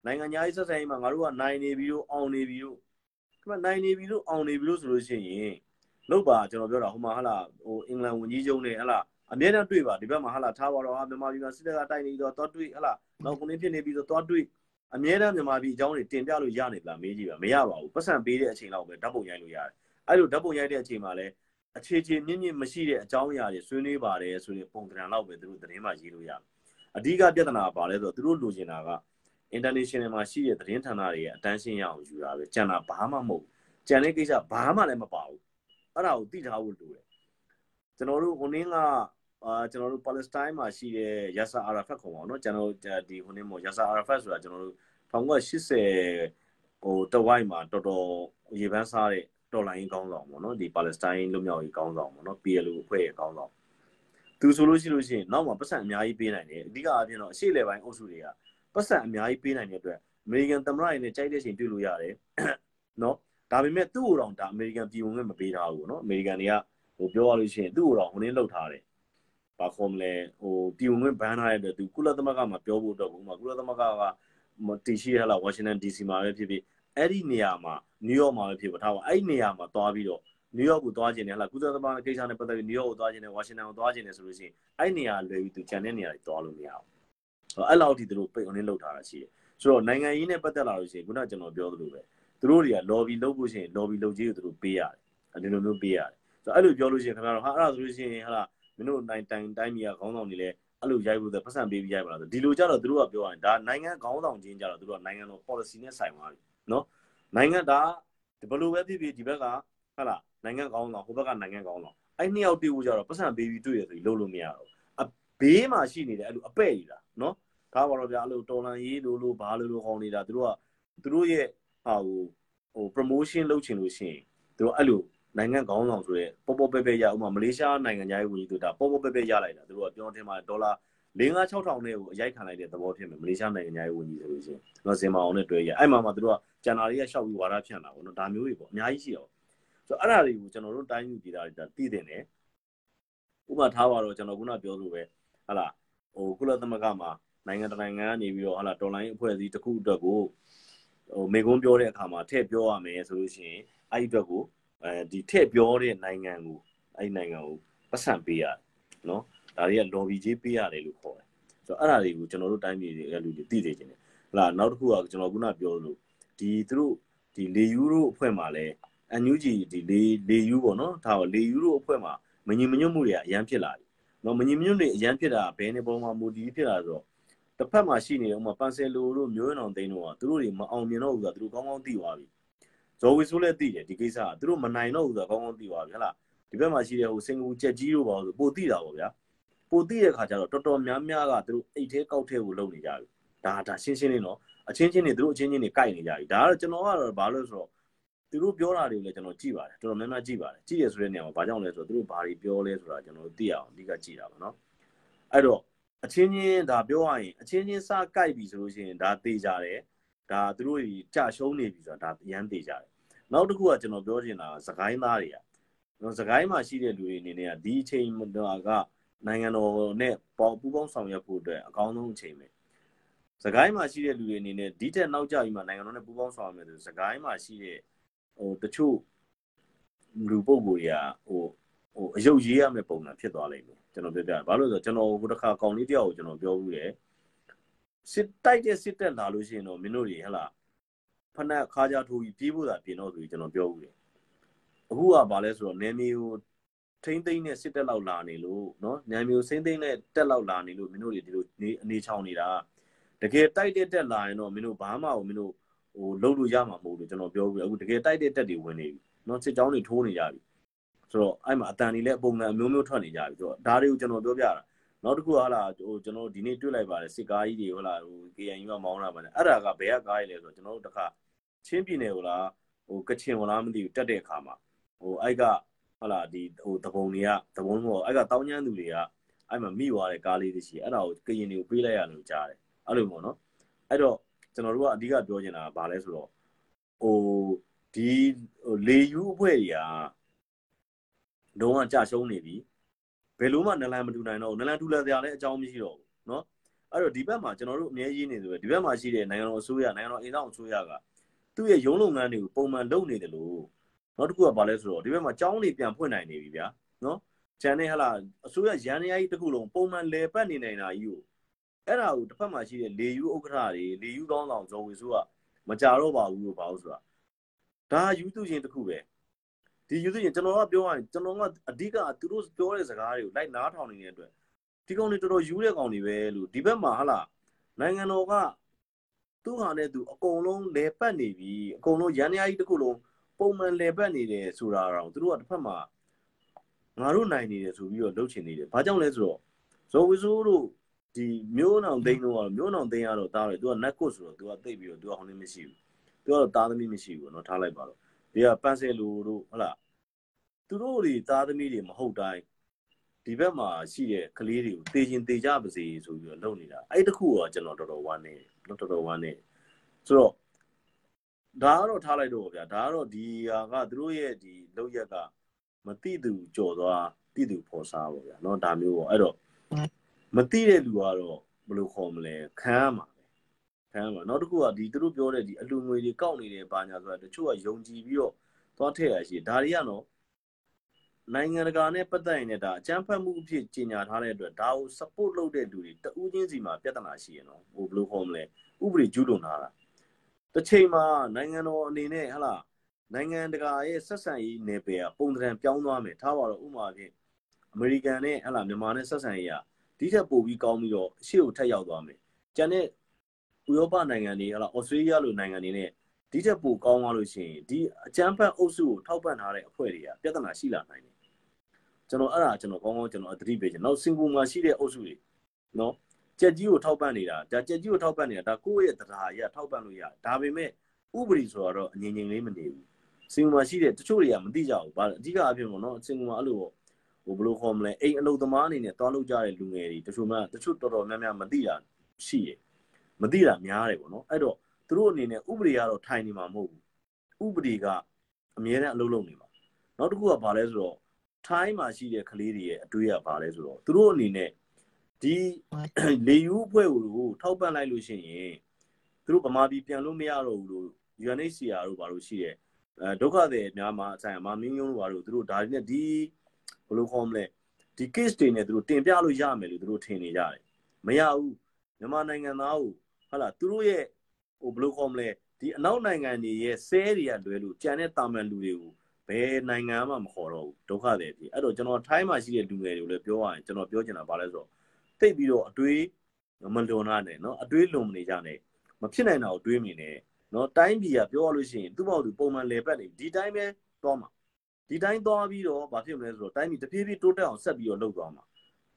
နိုင်ငံခြားရေးဆက်ဆံရေးမှာငါတို့ကနိုင်နေပြီလို့အောင်နေပြီလို့ဒီမှာနိုင်နေပြီလို့အောင်နေပြီလို့ဆိုလို့ရှိရင်လောက်ပါကျွန်တော်ပြောတာဟိုမှာဟာလာဟိုအင်္ဂလန်ဝန်ကြီးချုပ်နဲ့ဟာလာအမြဲတမ်းတွေ့ပါဒီဘက်မှာဟာလာထားပါတော့ဟာမြန်မာပြည်မှာစစ်တပ်ကတိုက်နေတော့တော့တွေ့ဟာလာနောက်ခုနေဖြစ်နေပြီးတော့တော့တွေ့အမြဲတမ်းမြန်မာပြည်အကြောင်းတွေတင်ပြလို့ရနေလားမေးကြည့်ပါမရပါဘူးပတ်စံပေးတဲ့အချိန်လောက်ပဲဓာတ်ပုံရိုက်လို့ရတယ်အဲ့လိုဓာတ်ပုံရိုက်တဲ့အချိန်မှာလည်းအခြေချေမြင့်မြင့်မရှိတဲ့အကြောင်းအရာတွေဆွေးနွေးပါတယ်ဆိုရင်ပုံသဏ္ဍာန်လောက်ပဲသူတို့သတင်းမှာရေးလို့ရတယ်အဓိကပြဿနာကဘာလဲဆိုတော့သူတို့လိုချင်တာက international မှာရှိတဲ့သတင်းဌာနတွေရဲ့အတန်းရှင်းရအောင်ယူတာပဲကြံတာဘာမှမဟုတ်ကြံတဲ့ကိစ္စဘာမှလည်းမပါဘူးအဲ့ဒါကိုသိထားဖို့လိုတယ်ကျွန်တော်တို့ဟိုနင်းကအာကျွန်တော်တို့ပါလက်စတိုင်းမှာရှိတဲ့ယာဆာအာရာဖတ်ခေါ်ပါအောင်เนาะကျွန်တော်ဒီဟိုနင်းမို့ယာဆာအာရာဖတ်ဆိုတာကျွန်တော်တို့1980ဟိုတဝိုက်မှာတော်တော်ရေပန်းစားတဲ့တော်လိုင်းကောင်းဆောင်ပေါ့နော်ဒီပါလက်စတိုင်းလူမျိုးကြီးကောင်းဆောင်ပေါ့နော် PLO အဖွဲ့ရဲ့ကောင်းဆောင်သူဆိုလို့ရှိလို့ရှိရင်နောက်မှာပတ်စံအများကြီးပေးနိုင်တယ်အဓိကအပြင်တော့အရှိလေပိုင်းအုပ်စုတွေက ပတ်စံအများကြီးပေးနိုင်တဲ့အတွက်အမေရိကန်သမ္မတရင်းနဲ့ကြိုက်တဲ့ချိန်တွေ့လို့ရတယ်နော်ဒါပေမဲ့သူ့ကိုတော့ဒါအမေရိကန်ပြည်ဝင်ခွင့်မပေးထားဘူးနော်အမေရိကန်တွေကဟိုပြောရလို့ရှိရင်သူ့ကိုတော့ဟိုနင်းလောက်ထားတယ်ဘာခေါ်မလဲဟိုပြည်ဝင်ခွင့်ဘန်ထားတဲ့အတွက်သူကုလသမဂ္ဂမှာပြောဖို့အတွက်ကကုလသမဂ္ဂကတီရှိရလာဝါရှင်တန် DC မှာပဲဖြစ်ဖြစ်အဲ့ဒီနေရာမှာနယူးယောက်မှာပဲဖြစ်ပါထားပါအဲ့ဒီနေရာမှာသွားပြီးတော့နယူးယောက်ကိုသွားခြင်းနဲ့ဟလာကုသသမကိစ္စနဲ့ပတ်သက်ပြီးနယူးယောက်ကိုသွားခြင်းနဲ့ဝါရှင်တန်ကိုသွားခြင်းနဲ့ဆိုလို့ရှိရင်အဲ့နေရာလွယ်ပြီးသူခြံတဲ့နေရာတွေသွားလို့မရဘူး အဲ့လောက်ထိသူတို့ပိတ်အောင်လုပ်ထားတာရှိတယ်ဆိုတော့နိုင်ငံရေးနဲ့ပတ်သက်လာလို့ရှိရင်ခုနကကျွန်တော်ပြောသလိုပဲသူတို့တွေက lobby လုပ်ဖို့ရှိရင် lobby လုပ်ကြီးကိုသူတို့ပေးရတယ်ဒီလိုမျိုးပေးရတယ်ဆိုတော့အဲ့လိုပြောလို့ရှိရင်ခင်ဗျားတို့ဟာအဲ့ဒါဆိုလို့ရှိရင်ဟလာမင်းတို့နိုင်တိုင်တိုင်းပြည်ကခေါင်းဆောင်တွေလည်းအဲ့လိုရိုက်ဖို့သက်ပတ်စံပေးပြီးရိုက်ပါလားဆိုဒီလိုကြတော့သူတို့ကပြောရင်ဒါနိုင်ငံခေါင်းဆောင်ချင်းကြတော့သူတို့ကနိုင်ငံတော် policy နဲ့ဆိုင်သွားပြီနော်နိုင်ငံဒါဘယ်လိုပဲဖြစ်ဖြစ်ဒီဘက်ကဟာလာနိုင်ငံကောင်းဆောင်ဟိုဘက်ကနိုင်ငံကောင်းဆောင်အဲ့နှစ်ယောက်တွေ့ဖို့ကြတော့ပတ်စံပေးပြီးတွေ့ရဆိုပြီးလုပ်လို့မရတော့အဘေးမှာရှိနေတဲ့အဲ့လိုအပဲ့ကြီးလားနော် ဒါပါတော့ဗျာအဲ့လိုတော်လန်ရေးလို့လို့ဘာလို့လို့ခေါင်းနေတာသူတို့ကသူတို့ရဲ့ဟာဟိုဟို promotion လုပ်ချင်လို့ရှိရင်သူတို့အဲ့လိုနိုင်ငံကောင်းဆောင်ဆိုရဲပေါ်ပေါ်ပဲပဲရဥမာမလေးရှားနိုင်ငံသားရေးဝန်ကြီးတို့ဒါပေါ်ပေါ်ပဲပဲရလိုက်တာသူတို့ကပြောတင်မှာဒေါ်လာ၄၅6000နဲ့ကိုအရိုက်ခံလိုက်တဲ့သဘောဖြစ်မယ်မလေးရှားနိုင်ငံသားရေးဝန်ကြီးဆိုလို့ရှိရင်တော့စင်မအောင်နဲ့တွဲရအဲ့မှာမှသူတို့ကကျန်တာတွေကရှောက်ပြီးဝါဒဖြန့်တာပေါ့နော်ဒါမျိုးတွေပေါ့အများကြီးရှိတော့ဆိုတော့အဲ့ဒါတွေကိုကျွန်တော်တို့တိုင်းယူပြည်သားတွေဒါသိတဲ့နယ်ဥပမာထားပါတော့ကျွန်တော်ခုနပြောလို့ပဲဟာလာဟိုကုလသမဂ္ဂမှာ နိုင်ငံတနိုင်ငံကနေပြီးတော့ဟာလာတော်လိုင်းအဖွဲ့အစည်းတစ်ခုအတွက်ကိုဟိုမေကွန်းပြောတဲ့အခါမှာထည့်ပြောရမယ်ဆိုလို့ရှိရင်အဲ့ဒီအတွက်ကိုအဲဒီထည့်ပြောတဲ့နိုင်ငံကိုအဲ့ဒီနိုင်ငံကိုဘပတ်စံပေးရတယ်နော်ဒါတွေက lobby ကြီးပေးရတယ်လို့ခေါ်တယ်ဆိုတော့အဲ့ဒါတွေကိုကျွန်တော်တို့တိုင်းပြည်တွေကလူတွေသိနေကြတယ်ဟလာနောက်တစ်ခုကကျွန်တော်ခုနပြောလို့ဒီသူတို့ဒီလေယူရိုအဖွဲ့မှာလဲအန်ယူဂျီဒီလေလေယူပေါ့နော်ဒါတော့လေယူရိုအဖွဲ့မှာမငြိမ်မညွတ်မှုတွေကအရန်ဖြစ်လာပြီနော်မငြိမ်မညွတ်တွေအရန်ဖြစ်တာဘယ်နေပုံမှာမူတည်ဖြစ်လာဆိုတော့ တစ်ဖက်မှာရှိနေတဲ့ဥမာပန်ဆယ်လိုတို့မျိုးရအောင်သိန်းတို့ကသူတို့တွေမအောင်မြင်တော့ဘူးဆိုတာသူတို့ကောင်းကောင်းသိသွားပြီဇော်ဝီဆိုလည်းသိတယ်ဒီကိစ္စကသူတို့မနိုင်တော့ဘူးဆိုတာကောင်းကောင်းသိသွားပြီဟလားဒီဘက်မှာရှိတဲ့ဟိုစင်ကာပူကြက်ကြီးတို့ပါဆိုပိုသိတာပေါ့ဗျာပိုသိတဲ့ခါကျတော့တော်တော်များများကသူတို့အိတ်သေးကောက်သေးကိုလုပ်နေကြပြီဒါဒါရှင်းရှင်းလေးနော်အချင်းချင်းတွေသူတို့အချင်းချင်းတွေကြိုက်နေကြပြီဒါကတော့ကျွန်တော်ကတော့ဘာလို့ဆိုတော့သူတို့ပြောတာတွေကိုလည်းကျွန်တော်ကြည့်ပါတယ်တော်တော်များများကြည့်ပါတယ်ကြည့်ရဆိုတဲ့နေရာမှာဘာကြောင့်လဲဆိုတော့သူတို့ဘာတွေပြောလဲဆိုတာကျွန်တော်သိအောင်အဓိကကြည့်တာပါနော်အဲ့တော့ အချင်းချင်းဒါပြောရရင်အချင်းချင်းစကြိုက်ပြီဆိုလို့ရှိရင်ဒါသေကြတယ်ဒါသူတို့ကြာရှုံးနေပြီဆိုတာဒါအရန်သေကြတယ်နောက်တစ်ခုကကျွန်တော်ပြောချင်တာစကိုင်းသားတွေကနော်စကိုင်းမှာရှိတဲ့လူတွေအနေနဲ့ကဒီအချိန်ကနိုင်ငံတော်နဲ့ပေါပူးပေါင်းဆောင်ရွက်ဖို့အတွက်အကောင်းဆုံးအချိန်ပဲစကိုင်းမှာရှိတဲ့လူတွေအနေနဲ့ဒီတက်နောက်ကျပြီးမှနိုင်ငံတော်နဲ့ပူးပေါင်းဆောင်ရွက်မယ်ဆိုစကိုင်းမှာရှိတဲ့ဟိုတချို့လူပုဂ္ဂိုလ်တွေကဟိုဟိုအယုတ်ရေးရမယ့်ပုံစံဖြစ်သွားလိမ့်မယ် ကျွန်တော်ပြောပြတယ်ဘာလို့လဲဆိုတော့ကျွန်တော်ဟိုတစ်ခါကောင်လေးတယောက်ကိုကျွန်တော်ပြောဘူးတယ်စစ်တိုက်တဲ့စစ်တက်လာလို့ရှိရင်တော့မင်းတို့တွေဟဲ့လားဖနက်ခါကြထိုးပြီးပြေးဖို့သာပြင်တော့ဆိုပြီးကျွန်တော်ပြောဘူးတယ်အခုကဘာလဲဆိုတော့နန်မီကိုထိမ့်သိမ့်နဲ့စစ်တက်လောက်လာနေလို့နော်နန်မီကိုစိမ့်သိမ့်နဲ့တက်လောက်လာနေလို့မင်းတို့တွေဒီလိုအနေချောင်းနေတာတကယ်တိုက်တဲ့တက်လာရင်တော့မင်းတို့ဘာမှကိုမင်းတို့ဟိုလုံးလို့ရမှာမဟုတ်လို့ကျွန်တော်ပြောဘူးအခုတကယ်တိုက်တဲ့တက်တွေဝင်နေပြီနော်စစ်ကြောင်းတွေထိုးနေကြပြီ ဆိုတော့အဲ့မှာအတန်တွေလည်းပုံစံအမျိုးမျိုးထွက်နေကြပြီဆိုတော့ဒါတွေကိုကျွန်တော်ပြောပြတာနောက်တစ်ခုဟာလာဟိုကျွန်တော်ဒီနေ့တွေ့လိုက်ပါတယ်စစ်ကားကြီးတွေဟုတ်လားဟို KNU ကမောင်းလာပါတယ်အဲ့ဒါကဘယ်ကကားကြီးလဲဆိုတော့ကျွန်တော်တို့တခါချင်းပြည်နယ်ဟိုလားဟိုကချင်ဟိုလားမသိဘူးတက်တဲ့အခါမှာဟိုအဲ့ကဟုတ်လားဒီဟိုတပုံတွေကတပုံတော့အဲ့ကတောင်းကျမ်းသူတွေကအဲ့မှာမိသွားတဲ့ကားလေးတွေရှိအဲ့ဒါကိုကရင်တွေကိုပေးလိုက်ရလို့ကြားတယ်အဲ့လိုပေါ့နော်အဲ့တော့ကျွန်တော်တို့ကအဓိကပြောချင်တာကဘာလဲဆိုတော့ဟိုဒီဟိုလေယူအဖွဲ့တွေက လုံးဝကြရှုံးနေပြီဘယ်လို့မှနလန်မတူနိုင်တော့ဘူးနလန်တူလာစရာလည်းအကြောင်းမရှိတော့ဘူးเนาะအဲ့တော့ဒီဘက်မှာကျွန်တော်တို့အမြဲရေးနေဆိုပဲဒီဘက်မှာရှိတဲ့နိုင်ငံတော်အစိုးရနိုင်ငံတော်အိမ်ဆောင်အစိုးရကသူ့ရဲ့ရုံးလုပ်ငန်းတွေကိုပုံမှန်လုပ်နေတယ်လို့နောက်တစ်ခုကဘာလဲဆိုတော့ဒီဘက်မှာကျောင်းတွေပြန်ဖွင့်နိုင်နေပြီဗျာเนาะဂျန်နေဟလာအစိုးရရန်ရည်တစ်ခုလုံးပုံမှန်လဲပတ်နေနိုင်တာကြီးကိုအဲ့ဒါကိုတစ်ဖက်မှာရှိတဲ့လေယူဥက္ကဋ္ဌတွေလေယူကောင်းဆောင်ဇော်ဝေဆိုးကမကြတော့ပါဘူးလို့ဘာလို့ဆိုတာဒါယူသူချင်းတစ်ခုပဲ ဒီယူသူချင်းကျွန်တော်ကပြောရရင်ကျွန်တော်ကအဓိကသူတို့ပြောတဲ့စကားတွေကိုလိုက်နားထောင်နေတဲ့အတွက်ဒီကောင်တွေတော်တော်ယူတဲ့ကောင်တွေပဲလို့ဒီဘက်မှာဟလာနိုင်ငံတော်ကသူ့ဟာနဲ့သူအကုန်လုံးလဲပတ်နေပြီအကုန်လုံးရန်ရည်တစ်ခုလုံးပုံမှန်လဲပတ်နေတယ်ဆိုတာတော့သူတို့ကတစ်ဖက်မှာငါတို့နိုင်နေတယ်ဆိုပြီးတော့လုပ်ချင်နေတယ်ဘာကြောင့်လဲဆိုတော့ဇော်ဝီဆိုးတို့ဒီမျိုးနောင်သိန်းတော့မျိုးနောင်သိန်းရတော့တားတယ်သူကနက်ကွတ်ဆိုတော့သူကသိပ်ပြီးတော့သူကဟိုနေမရှိဘူးသူကတော့တားသမီးမရှိဘူးเนาะထားလိုက်ပါတော့ ဒီကပန်းဆယ်လူတို့ဟုတ်လားသူတို့တွေသားသမီးတွေမဟုတ်တိုင်းဒီဘက်မှာရှိတဲ့ကလေးတွေကိုတေချင်တေကြပါစေဆိုပြီးတော့လုပ်နေတာအဲ့တခုကကျွန်တော်တော်တော်ဝမ်းနေတော်တော်ဝမ်းနေဆိုတော့ဒါကတော့ထားလိုက်တော့ဗျာဒါကတော့ဒီဟာကသူတို့ရဲ့ဒီလောက်ရက်ကမတိသူကြော်သွားတိသူဖော်စားပေါ့ဗျာเนาะဒါမျိုးပေါ့အဲ့တော့မတိတဲ့လူကတော့ဘယ်လိုခေါ်မလဲခံရမှာ ပဲခံရမှာနောက်တစ်ခုကဒီသူတို့ပြောတဲ့ဒီအလူငွေတွေကောက်နေတယ်ဘာညာဆိုတာတချို့ကယုံကြည်ပြီးတော့သွားထည့်ရရှိဒါတွေကတော့နိုင်ငံတကာနဲ့ပတ်သက်ရင်လည်းဒါအကြမ်းဖက်မှုအဖြစ်ကြီးညာထားတဲ့အတွက်ဒါကို support လုပ်တဲ့လူတွေတဦးချင်းစီမှာပြဿနာရှိရနော်ဟိုဘယ်လိုခေါ်မလဲဥပဒေကျူးလွန်ထားတာတစ်ချိန်မှာနိုင်ငံတော်အနေနဲ့ဟလာနိုင်ငံတကာရဲ့ဆက်ဆံရေးနယ်ပယ်ကပုံသဏ္ဍာန်ပြောင်းသွားမယ်ထားပါတော့ဥပမာဖြင့်အမေရိကန်နဲ့ဟလာမြန်မာနဲ့ဆက်ဆံရေးကဒီထက်ပိုပြီးကောင်းပြီးတော့အရှိကိုထက်ရောက်သွားမယ်ကျန်တဲ့ ဥရောပနိုင်ငံတွေဟလာဩစတြေးလျလိုနိုင်ငံတွေနဲ့ဒီထက်ပိုကောင်းသွားလို့ရှိရင်ဒီအကြမ်းဖက်အုပ်စုကိုထောက်ပံ့ထားတဲ့အဖွဲ့တွေကပြဿနာရှိလာနိုင်တယ်ကျွန်တော်အဲ့ဒါကျွန်တော်ကောင်းကောင်းကျွန်တော်အသတိပေးချင်နောက်စင်ကာပူမှာရှိတဲ့အုပ်စုတွေနော်ကြက်ကြီးကိုထောက်ပံ့နေတာဒါကြက်ကြီးကိုထောက်ပံ့နေတာဒါကိုယ့်ရဲ့တရားရထောက်ပံ့လို့ရဒါပေမဲ့ဥပဒေဆိုတော့အငြင်းငြင်းလေးမနေဘူးစင်ကာပူမှာရှိတဲ့တချို့တွေကမသိကြဘူးဘာအဓိကအဖြစ်ပေါ့နော်စင်ကာပူမှာအဲ့လိုပေါ့ဟိုဘယ်လိုခေါ်မလဲအိမ်အလုပ်သမားအနေနဲ့တွားလုပ်ကြတဲ့လူငယ်တွေတချို့မှတချို့တော်တော်များများမသိတာရှိရ မသိတာများတယ်ပေါ့နော်အဲ့တော့သူတို့အနေနဲ့ဥပဒေကတော့ထိုင်နေမှာမဟုတ်ဘူးဥပဒေကအမြဲတမ်းအလုပ်လုပ်နေမှာနောက်တစ်ခုကဘာလဲဆိုတော့ထိုင်းမှာရှိတဲ့ကလေးတွေရဲ့အတွေ့အကြုံဘာလဲဆိုတော့သူတို့အနေနဲ့ဒီလေယူအဖွဲ့ကိုထောက်ပံ့လိုက်လို့ရှိရင်သူတို့ဗမာပြည်ပြန်လို့မရတော့ဘူးလို့ UNHCR တို့ဘာလို့ရှိရဲ့အဲဒုက္ခသည်များမှာအဆိုင်မှာမင်းယုံတို့ဘာလို့သူတို့ဒါတွေနဲ့ဒီဘယ်လိုခေါ်မလဲဒီ case တွေနဲ့သူတို့တင်ပြလို့ရမယ်လို့သူတို့ထင်နေကြတယ်မရဘူးမြန်မာနိုင်ငံသားကို ဟုတ်လားသူတို့ရဲ့ဟိုဘယ်လိုခေါ်မလဲဒီအနောက်နိုင်ငံတွေရဲ့ဆဲတွေကလွဲလို့ကြံတဲ့တာမန်လူတွေကိုဘယ်နိုင်ငံမှမခေါ်တော့ဘူးဒုက္ခတွေဖြစ်အဲ့တော့ကျွန်တော်ထိုင်းမှာရှိတဲ့လူငယ်တွေကိုလည်းပြောရရင်ကျွန်တော်ပြောချင်တာဘာလဲဆိုတော့တိတ်ပြီးတော့အတွေးမလွန်တာနဲ့နော်အတွေးလွန်မနေကြနဲ့မဖြစ်နိုင်တာကိုတွေးမိနေနော်တိုင်းပြည်ကပြောရလို့ရှိရင်သူ့ဘောက်သူပုံမှန်လေပတ်နေဒီတိုင်းပဲသွားမှာဒီတိုင်းသွားပြီးတော့ဘာဖြစ်မလဲဆိုတော့တိုင်းပြည်တဖြည်းဖြည်းတိုးတက်အောင်ဆက်ပြီးတော့လှုပ်သွားမှာ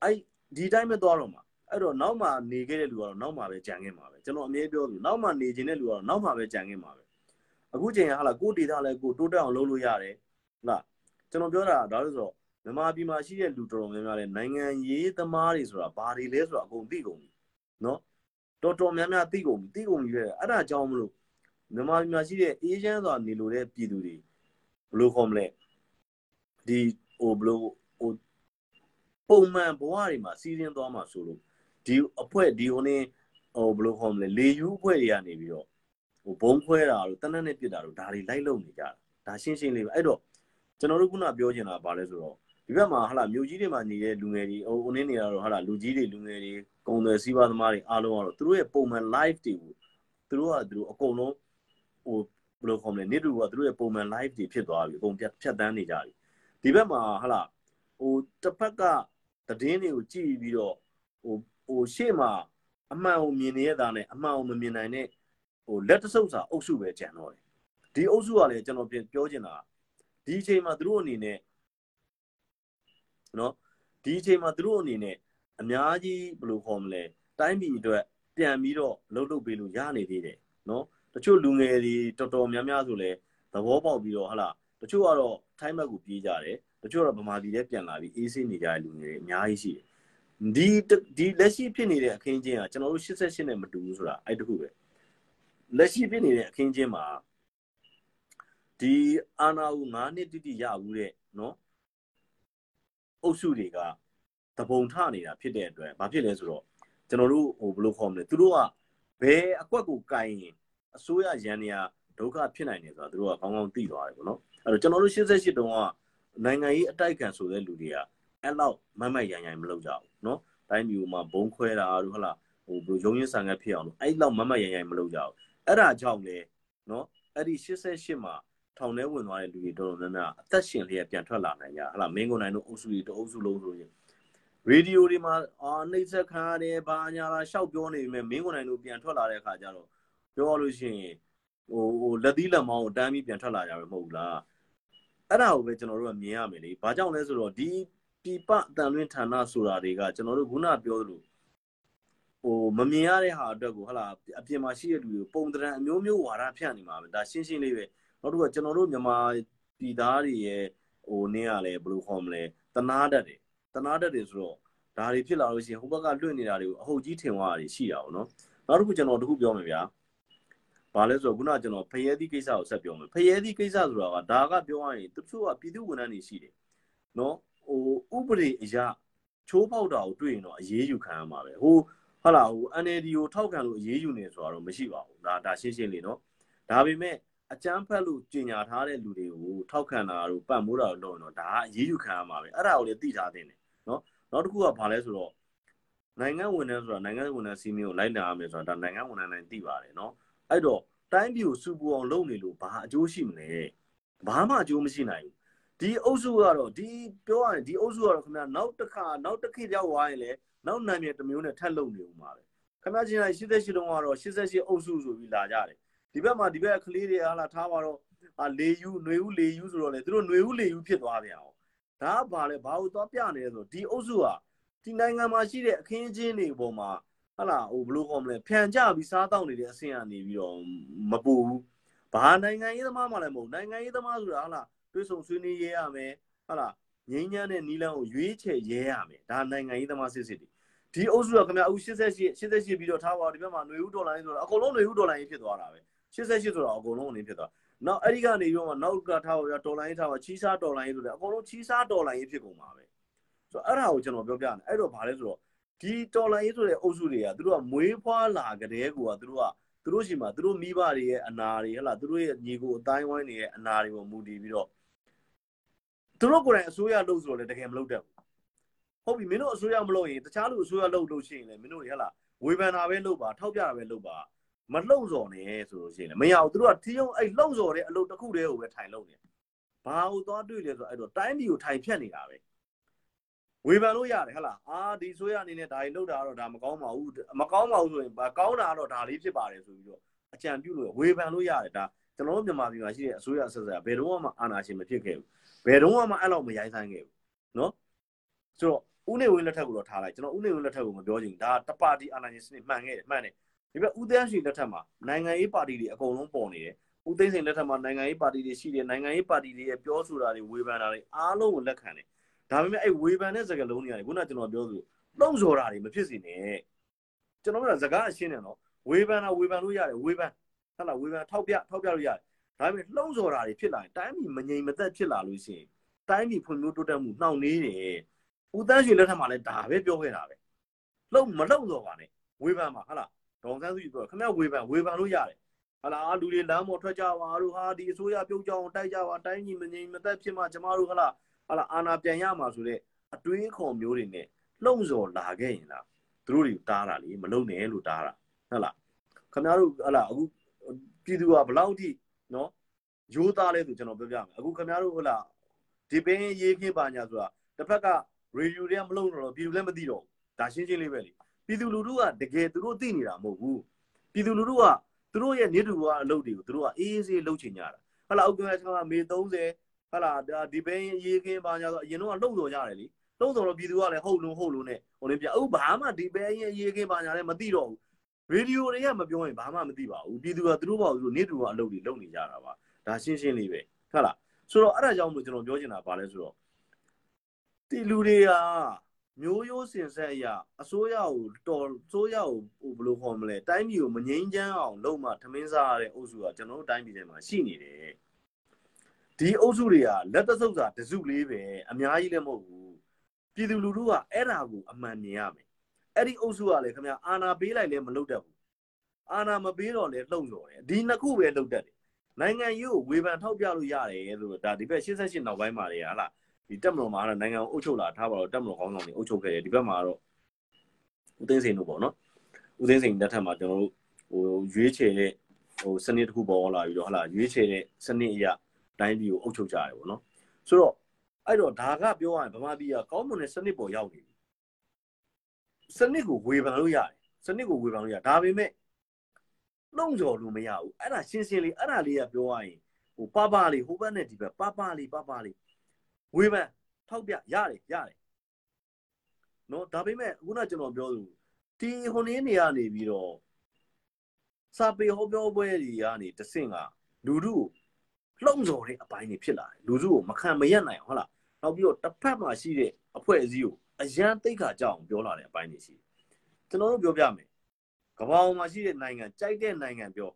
အဲ့ဒီတိုင်းပဲသွားတော့မှာ အဲ့တော့နောက်မှနေခဲ့တဲ့လူကတော့နောက်မှပဲကြံခဲ့မှာပဲကျွန်တော်အမြဲပြောသူနောက်မှနေခြင်းတဲ့လူကတော့နောက်မှပဲကြံခဲ့မှာပဲအခုချိန်ကဟာလာကိုဒေတာလည်းကိုတိုးတက်အောင်လုပ်လို့ရတယ်ဟုတ်လားကျွန်တော်ပြောတာဒါလို့ဆိုတော့မြန်မာပြည်မှာရှိတဲ့လူတော်တော်များများလည်းနိုင်ငံရေးသမားတွေဆိုတာဘာတွေလဲဆိုတာအကုန်သိကုန်ပြီနော်တော်တော်များများသိကုန်ပြီသိကုန်ပြီပဲအဲ့ဒါကြောင့်မလို့မြန်မာပြည်မှာရှိတဲ့အေးချမ်းစွာနေလို့တဲ့ပြည်သူတွေဘယ်လိုခေါ်မလဲဒီဟိုဘယ်လိုဟိုပုံမှန်ဘဝတွေမှာစီးရင်သွားမှာဆိုလို့ ဒီအဖွဲ့ဒီဟိုနေဟိုဘယ်လိုခေါ်မလဲလေယူအဖွဲ့တွေကနေပြီးတော့ဟိုဘုံခွဲတာတို့တနက်နဲ့ပြစ်တာတို့ဒါတွေလိုက်လုံနေကြတာဒါရှင်းရှင်းလေးပဲအဲ့တော့ကျွန်တော်တို့ခုနပြောချင်တာဗာလဲဆိုတော့ဒီဘက်မှာဟာလာမြို့ကြီးတွေမှာနေတဲ့လူငယ်တွေဟိုဦးနေနေရတော့ဟာလာလူကြီးတွေလူငယ်တွေကုံတယ်စီးပွားသမားတွေအားလုံးကတော့သူတို့ရဲ့ပုံမှန် live တွေကိုသူတို့ကသူတို့အကုန်လုံးဟိုဘယ်လိုခေါ်မလဲနေ့တူကသူတို့ရဲ့ပုံမှန် live တွေဖြစ်သွားပြီအကုန်ဖြတ်ဖြတ်တန်းနေကြပြီဒီဘက်မှာဟာလာဟိုတစ်ဖက်ကသတင်းတွေကိုကြည့်ပြီးတော့ဟို ဟိုရှေ့မှာအမှန်ကိုမြင်နေရတာနဲ့အမှန်ကိုမမြင်နိုင်တဲ့ဟိုလက်တဆုပ်စာအုပ်စုပဲကြံတော့တယ်ဒီအုပ်စုကလည်းကျွန်တော်ပြောချင်တာဒီအချိန်မှာသူတို့အနေနဲ့နော်ဒီအချိန်မှာသူတို့အနေနဲ့အများကြီးဘယ်လိုခေါ်မလဲတိုင်းပြည်အတွက်ပြန်ပြီးတော့လှုပ်လှုပ်ပေးလို့ရနေသေးတယ်နော်တချို့လူငယ်တွေတော်တော်များများဆိုလဲသဘောပေါက်ပြီးတော့ဟလာတချို့ကတော့ထိုင်းဘက်ကိုပြေးကြတယ်တချို့ကတော့ဗမာပြည်ထဲပြန်လာပြီးအေးဆေးနေကြတဲ့လူငယ်တွေအများကြီးရှိတယ် ဒီဒီလက်ရှိဖြစ်နေတဲ့အခင်းချင်းကကျွန်တော်တို့88နဲ့မတူဘူးဆိုတာအဲ့တခုပဲလက်ရှိဖြစ်နေတဲ့အခင်းချင်းမှာဒီအာနာကို9နှစ်တိတိရဘူးတဲ့နော်အုပ်စုတွေကတပုံထနေတာဖြစ်တဲ့အတွက်ဘာဖြစ်လဲဆိုတော့ကျွန်တော်တို့ဟိုဘယ်လိုခေါ်မလဲသူတို့ကဘယ်အကွက်ကိုကင်ရင်အစိုးရရန်နေရဒုက္ခဖြစ်နိုင်တယ်ဆိုတာသူတို့ကကောင်းကောင်းသိသွားတယ်ပေါ့နော်အဲ့တော့ကျွန်တော်တို့88တုန်းကနိုင်ငံရေးအတိုက်ခံဆိုတဲ့လူတွေက အဲ့လောက်မမတ်ရန်ရန်မလုပ်ကြဘူးနော်တိုင်းပြည်မှာဘုံခွဲတာတို့ဟလာဟိုဘယ်လိုရုံရင်းဆန်ကဖြစ်အောင်လို့အဲ့လောက်မမတ်ရန်ရန်မလုပ်ကြဘူးအဲ့ဒါကြောင့်လေနော်အဲ့ဒီ88မှာထောင်ထဲဝင်သွားတဲ့လူတွေတော်တော်များများအသက်ရှင်လျက်ပြန်ထွက်လာနိုင်ကြဟလာမင်းကုန်နိုင်တို့အုပ်စုတွေတအုပ်စုလုံးဆိုရင်ရေဒီယိုတွေမှာအာနှိမ့်ဆက်ခံရတယ်ဘာညာလာရှောက်ပြောနေပြီမဲ့မင်းကုန်နိုင်တို့ပြန်ထွက်လာတဲ့အခါကျတော့ပြောလို့ရှိရင်ဟိုဟိုလက်သီးလက်မောင်းကိုတန်းပြီးပြန်ထွက်လာကြပဲမဟုတ်ဘူးလားအဲ့ဒါကိုပဲကျွန်တော်တို့ကမြင်ရမယ်လေဘာကြောင့်လဲဆိုတော့ဒီ ပြပအတန်လွင်းဌာနဆိုတာတွေကကျွန်တော်တို့ခုနပြောသလိုဟိုမမြင်ရတဲ့ဟာအတွက်ကိုဟလာအပြင်မှာရှိတဲ့လူတွေပုံတရံအမျိုးမျိုးဝါဒဖြန့်နေမှာပဲဒါရှင်းရှင်းလေးပဲနောက်တစ်ခုကကျွန်တော်တို့မြန်မာပြည်သားတွေရဲ့ဟိုနင်းရလဲဘယ်လိုခေါ်မလဲတနာတတ်တယ်တနာတတ်တယ်ဆိုတော့ဒါတွေဖြစ်လာလို့ရှိရင်ဟိုဘက်ကလွှင့်နေတာတွေကိုအဟုတ်ကြီးထင်သွားတာရှိတာပေါ့နော်နောက်တစ်ခုကျွန်တော်တခုပြောမယ်ဗျာဘာလဲဆိုတော့ခုနကကျွန်တော်ဖရဲသီးကိစ္စကိုဆက်ပြောမယ်ဖရဲသီးကိစ္စဆိုတာကဒါကပြောရရင်တချို့ကပြည်သူဝန်ထမ်းတွေရှိတယ်နော် ဟိုဥပဒေအရာချိုးပေါက်တာကိုတွေ့ရင်တော့အရေးယူခံရမှာပဲဟိုဟုတ်လားဟို NLD ကိုထောက်ခံလို့အရေးယူနေဆိုတာတော့မရှိပါဘူးဒါဒါရှင်းရှင်းလေးနော်ဒါပေမဲ့အကြမ်းဖက်လို့ကြင်ညာထားတဲ့လူတွေကိုထောက်ခံတာတို့ပတ်မိုးတာတို့လုပ်ရင်တော့ဒါကအရေးယူခံရမှာပဲအဲ့ဒါကိုလည်းသိထားသင့်တယ်နော်နောက်တစ်ခုကဘာလဲဆိုတော့နိုင်ငံဝန်ထမ်းဆိုတာနိုင်ငံဝန်ထမ်းစီမင်းကိုလိုက်နာရမယ်ဆိုတာဒါနိုင်ငံဝန်ထမ်းတိုင်းသိပါတယ်နော်အဲ့တော့တိုင်းပြည်ကိုစူပူအောင်လုပ်နေလို့ဘာအကျိုးရှိမလဲဘာမှအကျိုးမရှိနိုင်ဘူး ဒီအုပ်စုကတော့ဒီပြောရရင်ဒီအုပ်စုကတော့ခင်ဗျာနောက်တစ်ခါနောက်တစ်ခေတ်ရောက်သွားရင်လည်းနောက်နာမည်တစ်မျိုးနဲ့ထပ်လုပ်နေဦးမှာပဲခင်ဗျာချင်းတိုင်း88တုန်းကတော့88အုပ်စုဆိုပြီးလာကြတယ်ဒီဘက်မှာဒီဘက်ကလေးတွေဟာလာထားပါတော့အာလေယူຫນွေဦးလေယူဆိုတော့လေသူတို့ຫນွေဦးလေယူဖြစ်သွားပြန်အောင်ဒါကဘာလဲဘာလို့သွားပြနေလဲဆိုဒီအုပ်စုကဒီနိုင်ငံမှာရှိတဲ့အခင်းအကျင်းတွေပေါ်မှာဟာလာဟိုဘယ်လိုခေါ်မလဲဖြန်ကြပြီးစားတောက်နေတဲ့အဆင့်ကနေပြီးတော့မပူဘူးဘာနိုင်ငံရေးသမားမှလည်းမဟုတ်နိုင်ငံရေးသမားဆိုတာဟာလာ တွေးဆုံဆွေးနွေးရဲရမယ်ဟာလာငိမ့်ညမ်းတဲ့နီလန်းကိုရွေးချယ်ရဲရမယ်ဒါနိုင်ငံရေးသမားစစ်စစ်တွေဒီအုပ်စုကခင်ဗျာအခု88 88ပြီးတော့ထားပါဒီဘက်မှာຫນွေဦးဒေါ်လာရင်းဆိုတော့အကုန်လုံးຫນွေဦးဒေါ်လာရင်းဖြစ်သွားတာပဲ88ဆိုတော့အကုန်လုံးအနေဖြစ်သွားနောက်အဲ့ဒီကနေပြီးတော့နောက်ကထားပါရဒေါ်လာရင်းထားပါချီးစားဒေါ်လာရင်းဆိုတော့အကုန်လုံးချီးစားဒေါ်လာရင်းဖြစ်ကုန်ပါပဲဆိုတော့အဲ့ဒါကိုကျွန်တော်ပြောပြတယ်အဲ့တော့ဗာလဲဆိုတော့ဒီဒေါ်လာရင်းဆိုတဲ့အုပ်စုတွေကသူတို့ကမွေးဖွားလာကြတဲ့ကူကသူတို့ကသူတို့ရှိမှသူတို့မိဘတွေရဲ့အနာတွေဟလာသူတို့ရဲ့ညီကိုအတိုင်းဝိုင်းတွေရဲ့အနာတွေပေါ်မူတည်ပြီးတော့ သူတို့ကိုယ်တိုင်အစိုးရလုပ်ဆိုတော့လည်းတကယ်မလုပ်တတ်ဘူးဟုတ်ပြီမင်းတို့အစိုးရမလုပ်ရင်တခြားလူအစိုးရလုပ်လို့ရှိရင်လည်းမင်းတို့တွေဟဟလားဝေဖန်တာပဲလုပ်ပါထောက်ပြတာပဲလုပ်ပါမလှုံ့ဆော်နဲ့ဆိုလို့ရှိရင်လည်းမရဘူးသူတို့ကထီးုံအဲ့လှုံ့ဆော်တဲ့အလုပ်တစ်ခုတည်းကိုပဲထိုင်လုပ်နေဘာကိုသွားတွေ့လဲဆိုတော့အဲ့တော့တိုင်းပြည်ကိုထိုင်ဖြတ်နေတာပဲဝေဖန်လို့ရတယ်ဟဟလားအာဒီဆိုရအနေနဲ့ဒါကြီးလုပ်တာတော့ဒါမကောင်းပါဘူးမကောင်းပါဘူးဆိုရင်ဘာကောင်းတာတော့ဒါလေးဖြစ်ပါတယ်ဆိုပြီးတော့အကြံပြုလို့ဝေဖန်လို့ရတယ်ဒါကျွန်တော်တို့မြန်မာပြည်မှာရှိတဲ့အစိုးရဆက်ဆက်ဘယ်တော့မှအာဏာရှင်မဖြစ်ခဲ့ဘူး ဘယ်တော့မှအဲ့လောက်မရိုင်းဆိုင်ခဲ့ဘူးနော်ဆိုတော့ဦးနေဝင်းလက်ထက်ကိုတော့ထားလိုက်ကျွန်တော်ဦးနေဝင်းလက်ထက်ကိုမပြောချင်ဒါတပါတီအာဏာရှင်စနစ်မှန်ခဲ့တယ်မှန်တယ်ဒီဘက်ဦးသန်းရွှေလက်ထက်မှာနိုင်ငံရေးပါတီတွေအကုန်လုံးပေါ်နေတယ်ဦးသိန်းစိန်လက်ထက်မှာနိုင်ငံရေးပါတီတွေရှိတယ်နိုင်ငံရေးပါတီတွေရဲ့ပြောဆိုတာတွေဝေဖန်တာတွေအားလုံးကိုလက်ခံတယ်ဒါပေမဲ့အဲ့ဝေဖန်တဲ့စကားလုံးတွေကနေခုနကကျွန်တော်ပြောသလိုလှုံ့ဆော်တာတွေမဖြစ်စေနဲ့ကျွန်တော်ကစကားအရှင်းတယ်နော်ဝေဖန်တာဝေဖန်လို့ရတယ်ဝေဖန်ဟုတ်လားဝေဖန်ထောက်ပြထောက်ပြလို့ရတယ် ဒါပေမဲ့လှုံ့ဆော်တာတွေဖြစ်လာရင်တိုင်းပြည်မငြိမ်မသက်ဖြစ်လာလို့ရှိရင်တိုင်းပြည်ဖွံ့ဖြိုးတိုးတက်မှုနှောင့်နှေးတယ်ဦးတန်းရွှေလက်ထက်မှာလည်းဒါပဲပြောခဲ့တာပဲလှုပ်မလှုပ်တော့ပါနဲ့ဝေဖန်ပါဟုတ်လားဒေါန်ဆန်းစုကြည်ပြောခမရဝေဖန်ဝေဖန်လို့ရတယ်ဟာလားလူတွေလမ်းပေါ်ထွက်ကြပါတို့ဟာဒီအစိုးရပြုတ်ကြအောင်တိုက်ကြပါတိုင်းကြီးမငြိမ်မသက်ဖြစ်မှကျမတို့ဟာလားဟာလားအာဏာပြန်ရမှာဆိုတဲ့အတွေးအခေါ်မျိုးတွေနဲ့လှုံ့ဆော်လာခဲ့ရင်လားသူတို့တွေတားတာလေမလုံနဲ့လို့တားတာဟုတ်လားခမရတို့ဟာလားအခုပြည်သူကဘလောက်ထိ နော်ရိုးသားလဲဆိုကျွန်တော်ပြောပြမယ်အခုခမရတို့ဟုတ်လားဒီပင်းရေးခင်းပါညာဆိုတာတစ်ဖက်ကရေဒီယိုတွေကမလုံတော့ပြည်သူလည်းမသိတော့ဒါရှင်းရှင်းလေးပဲလေပြည်သူလူထုကတကယ်သူတို့သိနေတာမဟုတ်ဘူးပြည်သူလူထုကသူတို့ရဲ့နေတူကအလုပ်တွေကိုသူတို့ကအေးအေးဆေးလုပ်ချင်ကြတာဟလာအောက်ကကမေ30ဟလာဒီဘင်းရေးခင်းပါညာဆိုအရင်တော့လှုပ်တော်ကြတယ်လေလှုပ်တော်တော့ပြည်သူကလည်းဟုတ်လို့ဟုတ်လို့နဲ့ဟိုလေးပြအခုဘာမှဒီဘင်းရေးခင်းပါညာလည်းမသိတော့ဘူး ရေဒီယိုတွေကမပြောရင်ဘာမှမသိပါဘူးပြည်သူကသူတို့ပေါ့သူတို့နေတူကအလုပ်တွေလုပ်နေကြတာပါဒါရှင်းရှင်းလေးပဲဟုတ်လားဆိုတော့အဲ့ဒါကြောင့်မို့ကျွန်တော်ပြောချင်တာပါလဲဆိုတော့ဒီလူတွေကမျိုးရိုးစင်ဆက်အရာအစိုးရကိုတော်အစိုးရကိုဟိုဘယ်လိုခေါ်မလဲတိုင်းပြည်ကိုမငြိမ်းချမ်းအောင်လုပ်မှထမင်းစားရတဲ့အုပ်စုကကျွန်တော်တို့တိုင်းပြည်ထဲမှာရှိနေတယ်ဒီအုပ်စုတွေကလက်တဆုပ်စာတစုလေးပဲအများကြီးလည်းမဟုတ်ဘူးပြည်သူလူထုကအဲ့ဒါကိုအမှန်မြင်ရမယ် အဲ့ဒီအုပ်စုကလည်းခင်ဗျာအာနာပေးလိုက်လည်းမလုပ်တတ်ဘူးအာနာမပေးတော့လည်းလှုံ့ဆော်တယ်ဒီနှစ်ခုပဲလုပ်တတ်တယ်နိုင်ငံရေးကိုဝေဖန်ထောက်ပြလို့ရတယ်ဆိုတော့ဒါဒီဘက်88နောက်ပိုင်းမှာလေဟာလားဒီတက်မတော်မှာတော့နိုင်ငံကိုအုပ်ချုပ်လာထားပါတော့တက်မတော်ကောင်းဆောင်တွေအုပ်ချုပ်ခဲ့တယ်ဒီဘက်မှာတော့ဦးသိန်းစိန်တို့ပေါ့နော်ဦးသိန်းစိန်လက်ထက်မှာကျွန်တော်တို့ဟိုရွေးချယ်တဲ့ဟိုစနစ်တစ်ခုပေါ်လာပြီးတော့ဟလာရွေးချယ်တဲ့စနစ်အရာတိုင်းပြည်ကိုအုပ်ချုပ်ကြတယ်ပေါ့နော်ဆိုတော့အဲ့တော့ဒါကပြောရရင်ဗမာပြည်ကကောင်းမွန်တဲ့စနစ်ပေါ်ရောက်နေပြီ စနစ်ကိုဝေဖန်လို့ရတယ်စနစ်ကိုဝေဖန်လို့ရဒါပေမဲ့လုံကြော်လို့မရဘူးအဲ့ဒါရှင်းရှင်းလေးအဲ့ဒါလေးကပြောရရင်ဟိုပပလေးဟိုဘက်နဲ့ဒီဘက်ပပလေးပပလေးဝေဖန်ထောက်ပြရတယ်ရတယ်နော်ဒါပေမဲ့ခုနကျွန်တော်ပြောသူဒီဟိုနည်းနေရနေပြီးတော့စာပေဟောပြောပွဲတွေကနေတဆင့်ကလူထုကိုလှုံ့ဆော်တဲ့အပိုင်းတွေဖြစ်လာတယ်လူထုကိုမခံမရက်နိုင်ဟုတ်လားနောက်ပြီးတော့တစ်ဖက်မှာရှိတဲ့အဖွဲ့အစည်းကို အရန်တိတ်ခါကြောက်အောင်ပြောလာတဲ့အပိုင်းတွေရှိတယ်ကျွန်တော်တို့ပြောပြမယ်ကမ္ဘာပေါ်မှာရှိတဲ့နိုင်ငံကြိုက်တဲ့နိုင်ငံပြော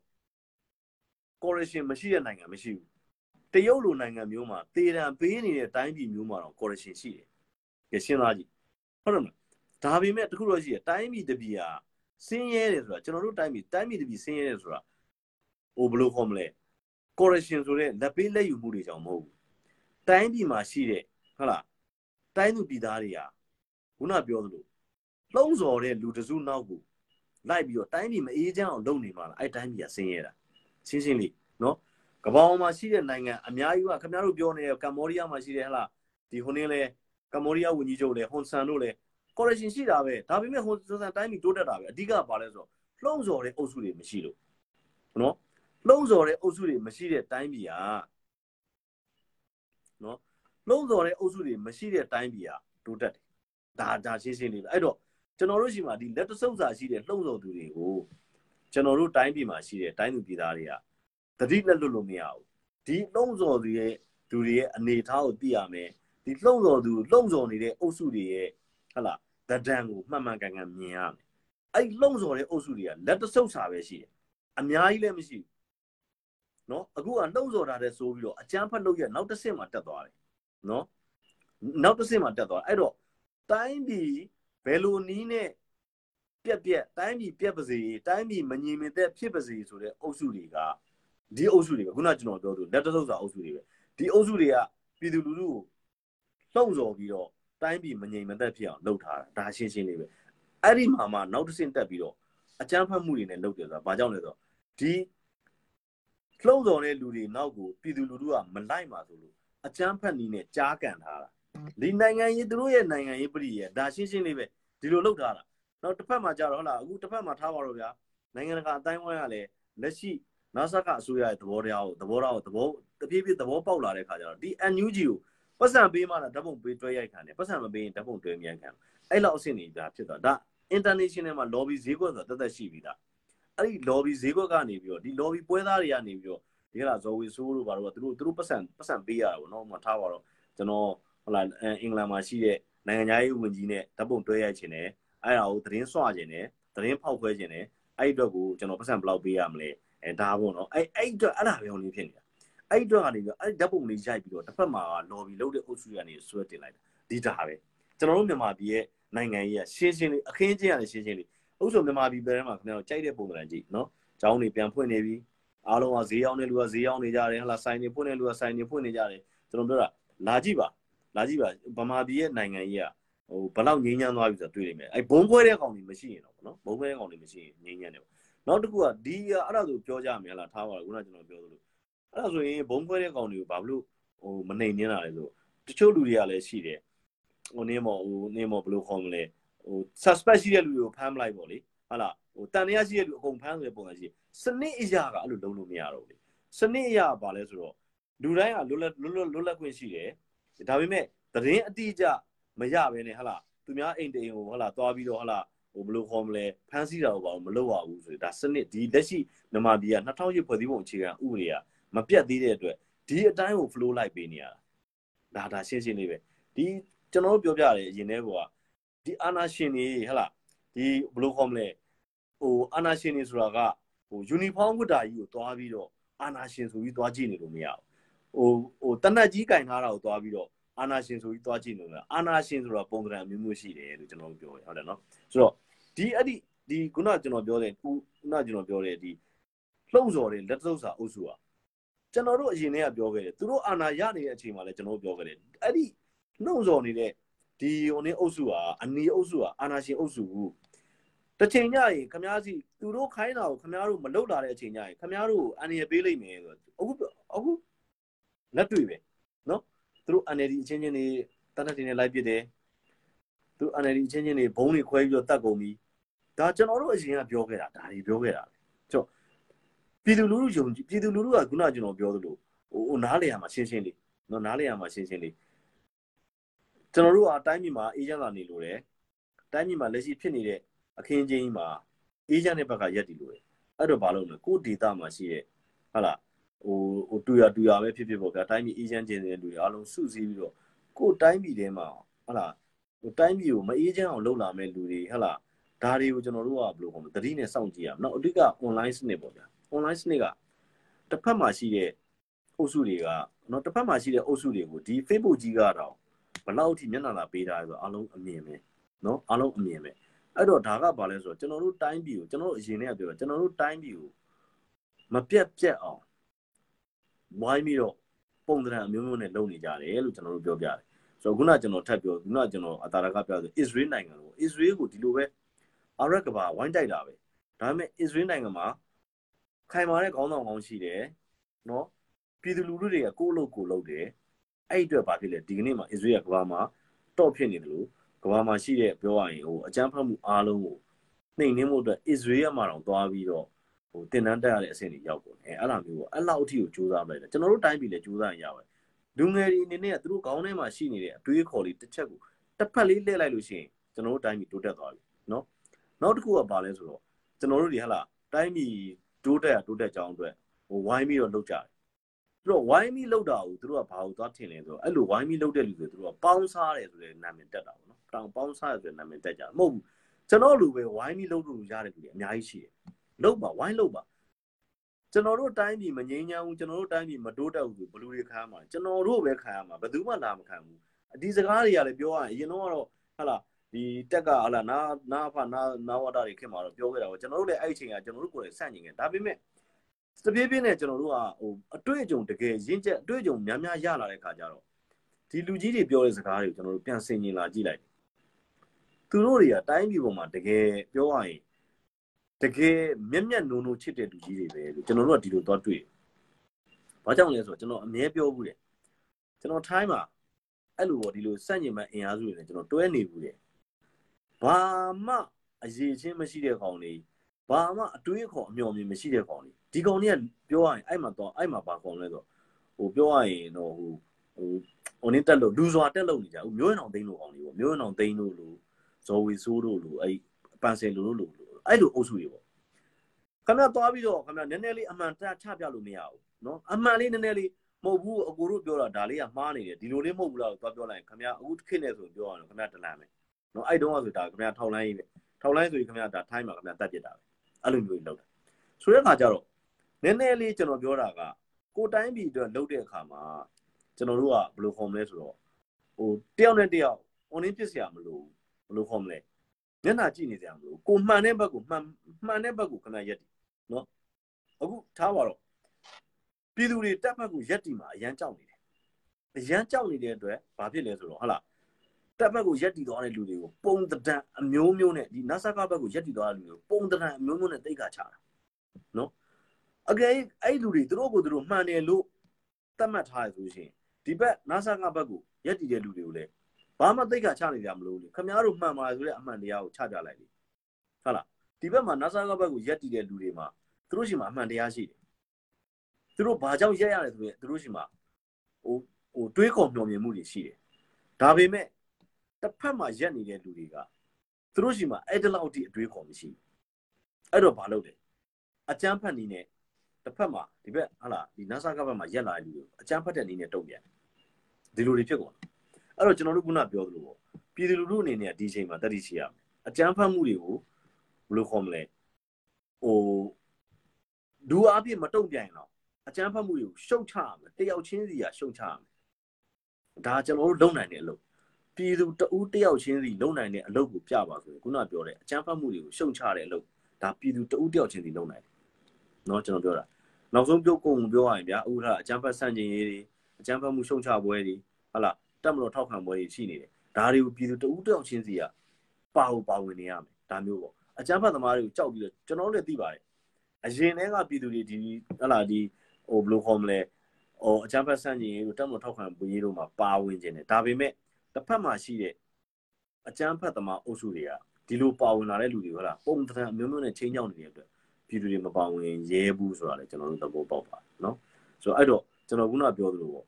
corruption မရှိတဲ့နိုင်ငံမရှိဘူးတရုတ်လိုနိုင်ငံမျိုးမှာတေတံပေးနေတဲ့တိုင်းပြည်မျိုးမှာတော့ corruption ရှိတယ်။ကြရှင်းသားကြီးဟုတ်တယ်မလား။ဒါပေမဲ့တခုတော့ရှိတယ်တိုင်းပြည်တစ်ပြည်ဟာစင်းရဲတယ်ဆိုတာကျွန်တော်တို့တိုင်းပြည်တိုင်းပြည်တစ်ပြည်စင်းရဲတယ်ဆိုတာဟိုဘယ်လိုခေါ်မလဲ corruption ဆိုတဲ့လက်ပေးလက်ယူမှုတွေကြောင့်မဟုတ်ဘူး။တိုင်းပြည်မှာရှိတဲ့ဟုတ်လားတိုင်းသူပြည်သားတွေဟာ ခုနပြောသလိုလှုံ့ဆော်တဲ့လူတစုနောက်ကိုလိုက်ပြီးတော့တိုင်းပြည်မအေးချမ်းအောင်လုပ်နေမှာလားအဲ့တိုင်းပြည်ကဆင်းရဲတာရှင်းရှင်းလေးနော်ကမ္ဘာပေါ်မှာရှိတဲ့နိုင်ငံအများကြီးကခင်ဗျားတို့ပြောနေတဲ့ကမ္ဘောဒီးယားမှာရှိတဲ့ဟလားဒီဟိုနေလေကမ္ဘောဒီးယားဝန်ကြီးချုပ်လေဟွန်ဆန်တို့လေ correction ရှိတာပဲဒါပေမဲ့ဟွန်ဆန်တိုင်းပြည်တိုးတက်တာပဲအဓိကပါလဲဆိုတော့လှုံ့ဆော်တဲ့အုပ်စုတွေမရှိလို့နော်လှုံ့ဆော်တဲ့အုပ်စုတွေမရှိတဲ့တိုင်းပြည်ကနော်လှုံ့ဆော်တဲ့အုပ်စုတွေမရှိတဲ့တိုင်းပြည်ကတိုးတက်တယ် ဒါဒါရှင်းရှင်းလေးပဲအဲ့တော့ကျွန်တော်တို့ရှိမှဒီလက်တဆုပ်စာရှိတဲ့လှုံ့ဆော်သူတွေကိုကျွန်တော်တို့တိုင်းပြည်မှာရှိတဲ့တိုင်းသူပြည်သားတွေကတတိလက်လွတ်လို့မရဘူးဒီလှုံ့ဆော်သူရဲ့သူတွေရဲ့အနေအထားကိုသိရမယ်ဒီလှုံ့ဆော်သူလှုံ့ဆော်နေတဲ့အုပ်စုတွေရဲ့ဟလာတဒံကိုမှန်မှန်ကန်ကန်မြင်ရမယ်အဲ့လှုံ့ဆော်တဲ့အုပ်စုတွေကလက်တဆုပ်စာပဲရှိတယ်အများကြီးလည်းမရှိဘူးနော်အခုကလှုံ့ဆော်တာတဲ့ဆိုပြီးတော့အကျန်းဖတ်လို့ရနောက်တစ်ဆင့်မှာတက်သွားတယ်နော်နောက်တစ်ဆင့်မှာတက်သွားအဲ့တော့ တိုင်းပြည်ဘယ်လိုနီးနဲ့ပြက်ပြက်တိုင်းပြည်ပြက်ပါစေတိုင်းပြည်မငြိမ်မသက်ဖြစ်ပါစေဆိုတဲ့အုပ်စုတွေကဒီအုပ်စုတွေပဲခုနကျွန်တော်ပြောသူလက်တဆုပ်စာအုပ်စုတွေပဲဒီအုပ်စုတွေကပြည်သူလူထုကိုလှုံ့ဆော်ပြီးတော့တိုင်းပြည်မငြိမ်မသက်ဖြစ်အောင်လုပ်ထားတာဒါရှင်းရှင်းလေးပဲအဲ့ဒီမှာမှနောက်တစ်ဆင့်တက်ပြီးတော့အကြမ်းဖက်မှုတွေနဲ့လုပ်တယ်ဆိုတာဘာကြောင့်လဲဆိုတော့ဒီလှုံ့ဆော်တဲ့လူတွေနောက်ကိုပြည်သူလူထုကမလိုက်ပါဆိုလို့အကြမ်းဖက်နည်းနဲ့ကြားကန်ထားတာ ဒီနိုင်ငံရေးသူတို့ရဲ့နိုင်ငံရေးပြည်ရဲ့ဒါရှင်းရှင်းလေးပဲဒီလိုလုပ်ထားတာနောက်တစ်ဖက်မှာကြတော့ဟုတ်လားအခုတစ်ဖက်မှာထားပါတော့ဗျာနိုင်ငံတကာအတိုင်းဝိုင်းကလည်းလက်ရှိနာဆာကအစိုးရရဲ့သဘောတရားကိုသဘောထားကိုသဘောတပြေးပြေးသဘောပေါက်လာတဲ့ခါကျတော့ဒီ NUG ကိုပတ်စံပေးမှလားဓာတ်ပုံပေးတွဲရိုက်ခံတယ်ပတ်စံမပေးရင်ဓာတ်ပုံတွဲမြန်ခံအဲ့လောက်အဆင့်နေတာဖြစ်သွားဒါ international မှာ lobby ဈေးကွက်ဆိုတာတသက်ရှိပြီလားအဲ့ဒီ lobby ဈေးကွက်ကနေပြီးတော့ဒီ lobby ပွဲသားတွေကနေပြီးတော့ဒီကလာဇော်ဝီဆိုးတို့ဘာလို့ကသူတို့သူတို့ပတ်စံပတ်စံပေးရတာပေါ့နော်ဟိုမှာထားပါတော့ကျွန်တော် ဟုတ်လားအင်္ဂလန်မှာရှိတဲ့နိုင်ငံသားရေးဝန်ကြီးနဲ့ဓာတ်ပုံတွဲရိုက်ခြင်းနဲ့အဲ့ဒါကိုသတင်းစွခြင်းနဲ့သတင်းဖောက်ခွဲခြင်းနဲ့အဲ့ဒီအတွက်ကိုကျွန်တော်ပတ်စံဘယ်လောက်ပေးရမလဲအဲဒါပေါ့နော်အဲ့အဲ့အတွက်အဲ့ဒါပဲဟိုလေးဖြစ်နေတာအဲ့အတွက်ကနေပြီးအဲ့ဓာတ်ပုံလေးရိုက်ပြီးတော့တစ်ဖက်မှာ lobby လုပ်တဲ့အုပ်စုကနေဆွဲတင်လိုက်တာဒီဒါပဲကျွန်တော်တို့မြန်မာပြည်ရဲ့နိုင်ငံရေးကရှင်းရှင်းလေးအခင်းချင်းရတယ်ရှင်းရှင်းလေးအုပ်စုမြန်မာပြည်ပြည်ထဲမှာခင်ဗျားတို့ကြိုက်တဲ့ပုံစံကြည့်နော်ကျောင်းတွေပြန်ဖွင့်နေပြီအားလုံးကဈေးရောက်နေလူကဈေးရောက်နေကြတယ်ဟလာဆိုင်တွေဖွင့်နေလူကဆိုင်တွေဖွင့်နေကြတယ်ကျွန်တော်ပြောတာလာကြည့်ပါ လာကြည့်ပါဗမာပြည်ရဲ့နိုင်ငံရေးကဟိုဘလောက်ငြိမ်းချမ်းသွားပြီဆိုတာတွေ့နေမယ်အဲဘုံခွဲတဲ့ကောင်တွေမရှိရင်တော့ဗောနော်ဘုံခွဲတဲ့ကောင်တွေမရှိရင်ငြိမ်းချမ်းတယ်ပေါ့နောက်တစ်ခုကဒီအဲ့ဒါဆိုပြောကြမယ်ဟလားထားပါတော့ခုနကကျွန်တော်ပြောသလိုအဲ့ဒါဆိုရင်ဘုံခွဲတဲ့ကောင်တွေကိုဘာလို့ဟိုမနှိမ်နေတာလဲဆိုတချို့လူတွေကလည်းရှိတယ်ဟိုနင်းမော်ဟိုနင်းမော်ဘယ်လိုခေါ်မလဲဟို suspect ရှိတဲ့လူတွေကိုဖမ်းမလိုက်ပေါ့လေဟုတ်လားဟိုတန်တရားရှိတဲ့လူအကုန်ဖမ်းဆိုတဲ့ပုံစံရှိစနစ်အရာကအဲ့လိုလုံးလို့မရတော့ဘူးလေစနစ်အရာကဘာလဲဆိုတော့လူတိုင်းကလွတ်လပ်လွတ်လပ်လွတ်လပ်ခွင့်ရှိတယ် ဒါပေမဲ့သတင်းအတိအကျမရဘဲနဲ့ဟုတ်လားသူများအိမ်တိမ်ကိုဟုတ်လားသွားပြီးတော့ဟုတ်လားဟိုဘယ်လိုခေါ်မလဲဖမ်းဆီးတာကိုဘာလို့မလုပ်ရဘူးဆိုဒါစနစ်ဒီလက်ရှိမြန်မာပြည်က2008ဖွဲ့စည်းပုံအခြေခံဥပဒေကမပြတ်သေးတဲ့အတွက်ဒီအတိုင်းကို flow လိုက်ပေးနေရတာဒါဒါရှင်းရှင်းလေးပဲဒီကျွန်တော်တို့ပြောပြတယ်အရင်တည်းကဒီအာနာရှင်တွေဟလာဒီဘယ်လိုခေါ်မလဲဟိုအာနာရှင်တွေဆိုတာကဟိုယူနီဖောင်းဝတ်တာကြီးကိုသွားပြီးတော့အာနာရှင်ဆိုပြီးသွားကြည့်နေလို့မရဘူး ဟိုဟိုတနက်ကြီးကင်ထားတာကိုသွားပြီးတော့အာနာရှင်ဆိုပြီးသွားကြည့်နေလို့အာနာရှင်ဆိုတာပုံစံအမျိုးမျိုးရှိတယ်လို့ကျွန်တော်ပြောရဟုတ်တယ်နော်ဆိုတော့ဒီအဲ့ဒီဒီခုနကကျွန်တော်ပြောတဲ့ခုနကကျွန်တော်ပြောတဲ့ဒီလှုပ်စော်တဲ့လက်သုပ်စာအုပ်စုကကျွန်တော်တို့အရင်တည်းကပြောခဲ့တယ်သူတို့အာဏာရနေတဲ့အချိန်မှာလည်းကျွန်တော်တို့ပြောခဲ့တယ်အဲ့ဒီနှုံစော်နေတဲ့ဒီဟိုနေအုပ်စုကအနီအုပ်စုကအာဏာရှင်အုပ်စုကိုတစ်ချိန်ညရင်ခမားစီသူတို့ခိုင်းတာကိုခမားတို့မလုပ်လာတဲ့အချိန်ညရင်ခမားတို့အန်ရပေးလိုက်မယ်ဆိုအခုအခု လက်တွေ့ပဲနော်သူတို့ NLD အချင်းချင်းတွေတနက်တင်နေလိုက်ပြစ်တယ်သူ NLD အချင်းချင်းတွေဘုံတွေခွဲပြီးတော့တတ်ကုန်ပြီဒါကျွန်တော်တို့အရင်ကပြောခဲ့တာဒါတွေပြောခဲ့တာကျွန်တော်ပြည်သူလူထုယုံကြည်ပြည်သူလူထုကခုနကကျွန်တော်ပြောသလိုဟိုနားလေရမှာရှင်းရှင်းလေးနော်နားလေရမှာရှင်းရှင်းလေးကျွန်တော်တို့ကတိုင်းပြည်မှာအေဂျင့်လာနေလို့တယ်တိုင်းပြည်မှာလက်ရှိဖြစ်နေတဲ့အခင်းချင်းကြီးမှာအေဂျင့်တဲ့ဘက်ကရက်တည်လို့တယ်အဲ့တော့ဘာလို့လဲကိုဒေတာမှာရှိတဲ့ဟုတ်လား ဟိုဟိုတူရတူရပဲဖြစ်ဖြစ်ပေါ့ဗျာတိုင်းပြည်အေဂျင့်ကျင်းတဲ့လူတွေအားလုံးစုစည်းပြီးတော့ကိုတိုင်းပြည်ထဲမှာဟုတ်လားဟိုတိုင်းပြည်ကိုမအေဂျင့်အောင်လုပ်လာမဲ့လူတွေဟုတ်လားဒါတွေကိုကျွန်တော်တို့ကဘယ်လိုခေါ်မလဲသတိနဲ့စောင့်ကြည့်ရအောင်နောက်အဓိက online စနစ်ပေါ့ဗျာ online စနစ်ကတစ်ဖက်မှာရှိတဲ့အုပ်စုတွေကနော်တစ်ဖက်မှာရှိတဲ့အုပ်စုတွေကိုဒီ Facebook ကြီးကတော့ဘလောက်ထိမျက်နှာလာပေးထားလဲဆိုတော့အလုံးအမြင်ပဲနော်အလုံးအမြင်ပဲအဲ့တော့ဒါကဘာလဲဆိုတော့ကျွန်တော်တို့တိုင်းပြည်ကိုကျွန်တော်တို့အရင်ကပြောတာကျွန်တော်တို့တိုင်းပြည်ကိုမပြတ်ပြတ်အောင် ဝိုင်းပြီးတော့ပုံသဏ္ဍာန်အမျိုးမျိုးနဲ့လုပ်နေကြတယ်လို့ကျွန်တော်တို့ပြောပြတယ်ဆိုတော့ခုနကျွန်တော်ထပ်ပြောခုနကျွန်တော်အတာရကပြောဆို Israel နိုင်ငံလို့ Israel ကိုဒီလိုပဲအာရက်ကဘာဝိုင်းတိုက်တာပဲဒါပေမဲ့ Israel နိုင်ငံမှာခိုင်မာတဲ့ခေါင်းဆောင်ကောင်းရှိတယ်နော်ပြည်သူလူထုတွေကကိုယ့်အလုပ်ကိုလုပ်တယ်အဲ့အတွက်ဘာဖြစ်လဲဒီကနေ့မှာ Israel ကဘာမှာတော့ဖြစ်နေတယ်လို့ကဘာမှာရှိတဲ့ပြောရရင်ဟိုအကြမ်းဖက်မှုအားလုံးကိုနှိမ်နင်းမှုအတွက် Israel မှာတော့သွားပြီးတော့ ဟိုတင်တန်းတက်ရတဲ့အဆင့်တွေရောက်ကုန်တယ်အဲ့လိုမျိုးပေါ့အဲ့လောက်အထိကိုစူးစမ်းလိုက်တယ်ကျွန်တော်တို့တိုင်းပြည်လည်းစူးစမ်းရပါတယ်လူငယ်တွေအနေနဲ့ကသူတို့ခေါင်းထဲမှာရှိနေတဲ့အတွေးခေါ်လေးတစ်ချက်ကိုတစ်ဖက်လေးလှည့်လိုက်လို့ရှိရင်ကျွန်တော်တို့တိုင်းပြည်တိုးတက်သွားပြီနော်နောက်တစ်ခုကဘာလဲဆိုတော့ကျွန်တော်တို့ဒီဟလာတိုင်းပြည်တိုးတက်ရတိုးတက်ကြောင်းအတွက်ဟိုဝိုင်းပြီးတော့လုပ်ကြတယ်သူတို့ဝိုင်းပြီးလုပ်တာကိုသူတို့ကဘာလို့သွားထင်လဲဆိုတော့အဲ့လိုဝိုင်းပြီးလုပ်တဲ့လူတွေသူတို့ကပေါင်းစားတယ်ဆိုတဲ့နာမည်တက်တာပေါ့နော်တောင်ပေါင်းစားရဆိုတဲ့နာမည်တက်ကြမဟုတ်ဘူးကျွန်တော်လူပဲဝိုင်းပြီးလုပ်လို့ရတဲ့လူတွေအများကြီးရှိတယ် လုပ်ပါဝိုင်းလုပ်ပါကျွန်တော်တို့တိုင်းပြည်မငြိမ်းချမ်းဘူးကျွန်တော်တို့တိုင်းပြည်မတိုးတက်ဘူးဆိုဘလူတွေခံရမှာကျွန်တော်တို့ပဲခံရမှာဘယ်သူမှလာမခံဘူးဒီစကားတွေကလည်းပြောရရင်အရင်တော့ကတော့ဟာလာဒီတက်ကဟာလာနာနာဖနာနာဝတာတွေခင်မှာတော့ပြောခဲ့တာပေါ့ကျွန်တော်တို့လည်းအဲ့အချိန်ကကျွန်တော်တို့ကိုယ်လည်းစန့်ကျင်ခဲ့ဒါပေမဲ့တပြေးပြေးနဲ့ကျွန်တော်တို့ကဟိုအတွေ့အကြုံတကယ်ရင့်ကျက်အတွေ့အကြုံများများရလာတဲ့ခါကျတော့ဒီလူကြီးတွေပြောတဲ့စကားတွေကိုကျွန်တော်တို့ပြန်ဆင်ခြင်လာကြည့်လိုက်သူတို့တွေကတိုင်းပြည်ပေါ်မှာတကယ်ပြောရရင် တကယ်မျက်မျက်နှုံနှုံချစ်တဲ့လူကြီးတွေပဲလို့ကျွန်တော်တို့ကဒီလိုသွားတွေ့။ဘာကြောင့်လဲဆိုတော့ကျွန်တော်အမြဲပြောဘူးတယ်။ကျွန်တော်ထိုင်းမှာအဲ့လိုပေါ့ဒီလိုစန့်ကျင်မဲ့အင်အားစုတွေနဲ့ကျွန်တော်တွဲနေဘူးတယ်။ဘာမှအရေးချင်းမရှိတဲ့ကောင်တွေဘာမှအတွေးခေါ်အမျှော်မြင်မရှိတဲ့ကောင်တွေဒီကောင်တွေကပြောရရင်အဲ့မှာတော့အဲ့မှာဘာကောင်လဲဆိုတော့ဟိုပြောရရင်တော့ဟိုဟိုဟိုနေတက်လို့လူစွာတက်လို့နေကြဘူးမျိုးရင်အောင်သိန်းလို့ကောင်တွေပေါ့မျိုးရင်အောင်သိန်းလို့လို့ဇော်ဝီဆိုးတို့လို့အဲ့ပန်ဆယ်လို့လို့လို့ အဲ့လိုအုပ်စုတွေပေါ့ခင်ဗျာသွားပြီးတော့ခင်ဗျာနည်းနည်းလေးအမှန်တရားချပြလို့မရဘူးနော်အမှန်လေးနည်းနည်းလေးမဟုတ်ဘူးအကိုတို့ပြောတာဒါလေးကမှားနေတယ်ဒီလိုလေးမဟုတ်ဘူးလားသွားပြောလိုက်ခင်ဗျာအခုတစ်ခေတ်နဲ့ဆိုပြောရအောင်ခင်ဗျာတလန်ပဲနော်အဲ့တုန်းကဆိုဒါခင်ဗျာထောက်လိုင်းကြီးပဲထောက်လိုင်းဆိုရင်ခင်ဗျာဒါထိုင်းမှာခင်ဗျာတတ်ပြစ်တာပဲအဲ့လိုမျိုးကြီးလောက်တာဆိုတဲ့အခါကျတော့နည်းနည်းလေးကျွန်တော်ပြောတာကကိုတိုင်းပြည်အတွက်လုပ်တဲ့အခါမှာကျွန်တော်တို့ကဘယ်လိုခေါ်မလဲဆိုတော့ဟိုတယောက်နဲ့တယောက် online ပြစ်စရာမလိုဘူးဘယ်လိုခေါ်မလဲ မျက်နှာကြည့်နေကြမလို့ကိုမှန်တဲ့ဘက်ကိုမှန်မှန်တဲ့ဘက်ကိုခဏရက်တည်နော်အခုထားပါတော့ပြည်သူတွေတက်ဘက်ကိုရက်တည်မှာအရန်ကြောက်နေတယ်အရန်ကြောက်နေတဲ့အတွက်ဘာဖြစ်လဲဆိုတော့ဟုတ်လားတက်ဘက်ကိုရက်တည်သွားတဲ့လူတွေကိုပုံတံအမျိုးမျိုးနဲ့ဒီ NASA ကဘက်ကိုရက်တည်သွားတဲ့လူတွေကိုပုံတံအမျိုးမျိုးနဲ့တိတ်ခါချတာနော်အကယ်အဲ့လူတွေသူတို့ကိုသူတို့မှန်တယ်လို့သတ်မှတ်ထားရဆိုရှင်ဒီဘက် NASA ကဘက်ကိုရက်တည်တဲ့လူတွေကိုလည်း ဘာမှသိက္ခာချနေကြမလို့လေခမများတို့မှန်ပါဆိုတဲ့အမှန်တရားကိုချပြလိုက်လေဟုတ်လားဒီဘက်မှာ NASA ကဘက်ကိုရက်တည်တဲ့လူတွေမှာသူတို့ရှိမှာအမှန်တရားရှိတယ်သူတို့ဘာကြောင့်ရက်ရတယ်ဆိုရင်သူတို့ရှိမှာဟိုဟိုတွေးခေါ်မျှော်မြင်မှုတွေရှိတယ်ဒါပေမဲ့တစ်ဖက်မှာရက်နေတဲ့လူတွေကသူတို့ရှိမှာအဲ့တလောက်ထိအတွေးခေါ်မရှိဘူးအဲ့တော့ဘာလုပ်လဲအကျန်းဖတ်နေနဲ့တစ်ဖက်မှာဒီဘက်ဟာလားဒီ NASA ကဘက်မှာရက်လာတဲ့လူတွေအကျန်းဖတ်တဲ့နေနဲ့တုံ့ပြန်ဒီလိုတွေဖြစ်ကုန် အဲ့တော့ကျွန်တော်တို့ခုနပြောသလိုပေါ့ပြည်သူလူထုအနေနဲ့ဒီအချိန်မှာတတိရှိရမယ်အကျန်းဖတ်မှုတွေကိုဘယ်လိုခေါ်မလဲဟိုဒူအားဖြင့်မတုံ့ပြန်ရင်တော့အကျန်းဖတ်မှုတွေကိုရှုတ်ချရမယ်တယောက်ချင်းစီကရှုတ်ချရမယ်ဒါကျွန်တော်တို့လုံနိုင်တဲ့အလုပ်ပြည်သူတဦးတယောက်ချင်းစီလုံနိုင်တဲ့အလုပ်ကိုပြပါဆိုရင်ခုနပြောတဲ့အကျန်းဖတ်မှုတွေကိုရှုတ်ချတဲ့အလုပ်ဒါပြည်သူတဦးတယောက်ချင်းစီလုံနိုင်တယ်เนาะကျွန်တော်ပြောတာနောက်ဆုံးပြောကုန်ပြောရရင်ဗျာဥထာအကျန်းဖတ်ဆန့်ကျင်ရေးတွေအကျန်းဖတ်မှုရှုံချပွဲတွေဟုတ်လား တက်မလို့ထောက်ခံပွဲတွေရှိနေတယ်ဒါတွေကိုပြည်သူတဦးတယောက်ချင်းစီကပါဟိုပါဝင်နေရမယ်ဒါမျိုးပေါ့အကြမ်းဖက်သမားတွေကိုကြောက်ပြီးတော့ကျွန်တော်လည်းသိပါတယ်အရင်တည်းကပြည်သူတွေဒီဟလာဒီဟိုဘယ်လိုခေါ်မလဲဟိုအကြမ်းဖက်ဆန့်ကျင်ရေးတို့တက်မလို့ထောက်ခံပွဲရေးတို့မှာပါဝင်ခြင်းတယ်ဒါပေမဲ့တစ်ဖက်မှာရှိတဲ့အကြမ်းဖက်သမားအုပ်စုတွေကဒီလိုပါဝင်လာတဲ့လူတွေဟလာပုံတံအမျိုးမျိုးနဲ့ချင်းကြောက်နေတဲ့အတွက်ပြည်သူတွေမပါဝင်ရဲဘူးဆိုတာလည်းကျွန်တော်တို့သဘောပေါက်ပါတယ်နော်ဆိုတော့အဲ့တော့ကျွန်တော်ခုနပြောသလိုပေါ့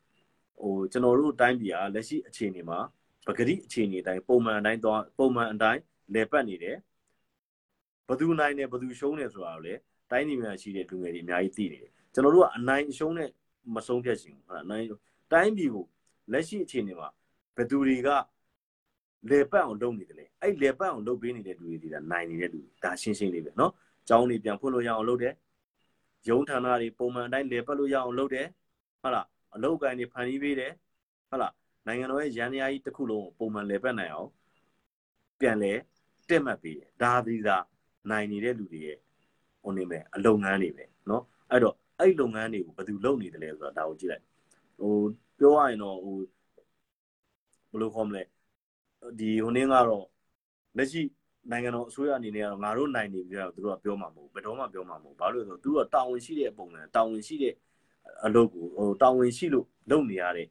ဟိုကျွန်တော်တို့တိုင်းပြည်ကလက်ရှိအခြေအနေမှာပဂတိအခြေအနေအတိုင်းပုံမှန်အတိုင်းသွားပုံမှန်အတိုင်းလဲပတ်နေတယ်ဘသူနိုင်တယ်ဘသူရှုံးတယ်ဆိုတာကိုလည်းတိုင်းပြည်မှာရှိတဲ့လူငယ်တွေအများကြီးသိနေတယ်ကျွန်တော်တို့ကအနိုင်အရှုံးနဲ့မဆုံးဖြတ်ချင်ဘူးဟုတ်လားနိုင်တိုင်းပြည်ကိုလက်ရှိအခြေအနေမှာဘယ်သူတွေကလေပတ်အောင်လုပ်နေတယ်လေအဲ့လေပတ်အောင်လုပ်ပေးနေတဲ့လူတွေဒီကနိုင်နေတဲ့လူဒါရှင်းရှင်းလေးပဲเนาะကျောင်းတွေပြန်ဖွင့်လို့ရအောင်လုပ်တယ်ရုံးဌာနတွေပုံမှန်အတိုင်းလေပတ်လို့ရအောင်လုပ်တယ်ဟုတ်လား အလုပ်ကိုင်းတွေဖန်တီးပေးတယ်ဟုတ်လားနိုင်ငံတော်ရဲ့ရန်ရာကြီးတစ်ခုလုံးပုံမှန်လေပတ်နိုင်အောင်ပြန်လဲတက်မှတ်ပေးတယ်ဒါဒီသာနိုင်နေတဲ့လူတွေရဲ့ဟိုနေမဲ့အလုပ်ငန်းတွေပဲเนาะအဲ့တော့အဲ့လုပ်ငန်းတွေကိုဘယ်သူလုပ်နေတယ်လဲဆိုတော့ဒါကိုကြည့်လိုက်ဟိုပြောရရင်တော့ဟိုဘယ်လိုခေါ်မလဲဒီဟိုနင်းကတော့လက်ရှိနိုင်ငံတော်အစိုးရအနေနဲ့ကတော့ငါတို့နိုင်နေပြီတော့သူတို့ကပြောမှာမဟုတ်ဘယ်တော့မှပြောမှာမဟုတ်ဘာလို့လဲဆိုတော့သူတို့ကတာဝန်ရှိတဲ့ပုံစံတာဝန်ရှိတဲ့ အလုပ်ကိုဟိုတာဝန်ရှိလို့လုပ်နေရတဲ့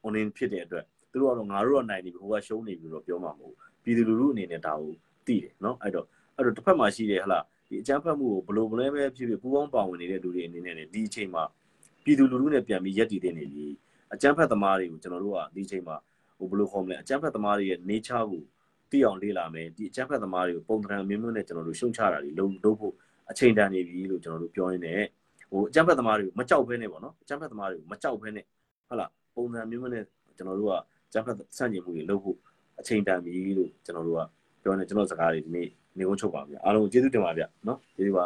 ဟိုနင်းဖြစ်တဲ့အတွက်သူတို့ကတော့ငါတို့ကနိုင်နေပြီဟိုကရှုံးနေပြီတော့ပြောမှာမဟုတ်ပြည်သူလူထုအနေနဲ့ဒါကိုသိတယ်เนาะအဲ့တော့အဲ့တော့တစ်ဖက်မှာရှိတဲ့ဟလာဒီအကြမ်းဖက်မှုကိုဘလို့ဘလဲပဲဖြစ်ဖြစ်ပူးပေါင်းပါဝင်နေတဲ့လူတွေအနေနဲ့လည်းဒီအချိန်မှာပြည်သူလူထုနဲ့ပြန်ပြီးရက်တည်တဲ့နေပြီအကြမ်းဖက်သမားတွေကိုကျွန်တော်တို့ကဒီအချိန်မှာဟိုဘလို့ခေါ်မလဲအကြမ်းဖက်သမားတွေရဲ့ nature ကိုသိအောင်လေ့လာမယ်ဒီအကြမ်းဖက်သမားတွေကိုပုံသဏ္ဍာန်မျိုးမျိုးနဲ့ကျွန်တော်တို့ရှုံချတာတွေလုံးလုံးဖို့အချိန်တန်နေပြီလို့ကျွန်တော်တို့ပြောရင်းနဲ့ ဟိုအကြမ်းဖက်သမားတွေကိုမကြောက်ဘဲနဲ့ပေါ့နော်အကြမ်းဖက်သမားတွေကိုမကြောက်ဘဲနဲ့ဟုတ်လားပုံစံမျိုးမျိုးနဲ့ကျွန်တော်တို့ကအကြမ်းဖက်ဆန့်ကျင်မှုတွေလုပ်ဖို့အချိန်တန်ပြီလို့ကျွန်တော်တို့ကပြောနေကျွန်တော်စကားတွေဒီနေ့နေကုန်းချုပ်ပါဗျာအားလုံးကျေးဇူးတင်ပါဗျာနော်ကျေးဇူးပါ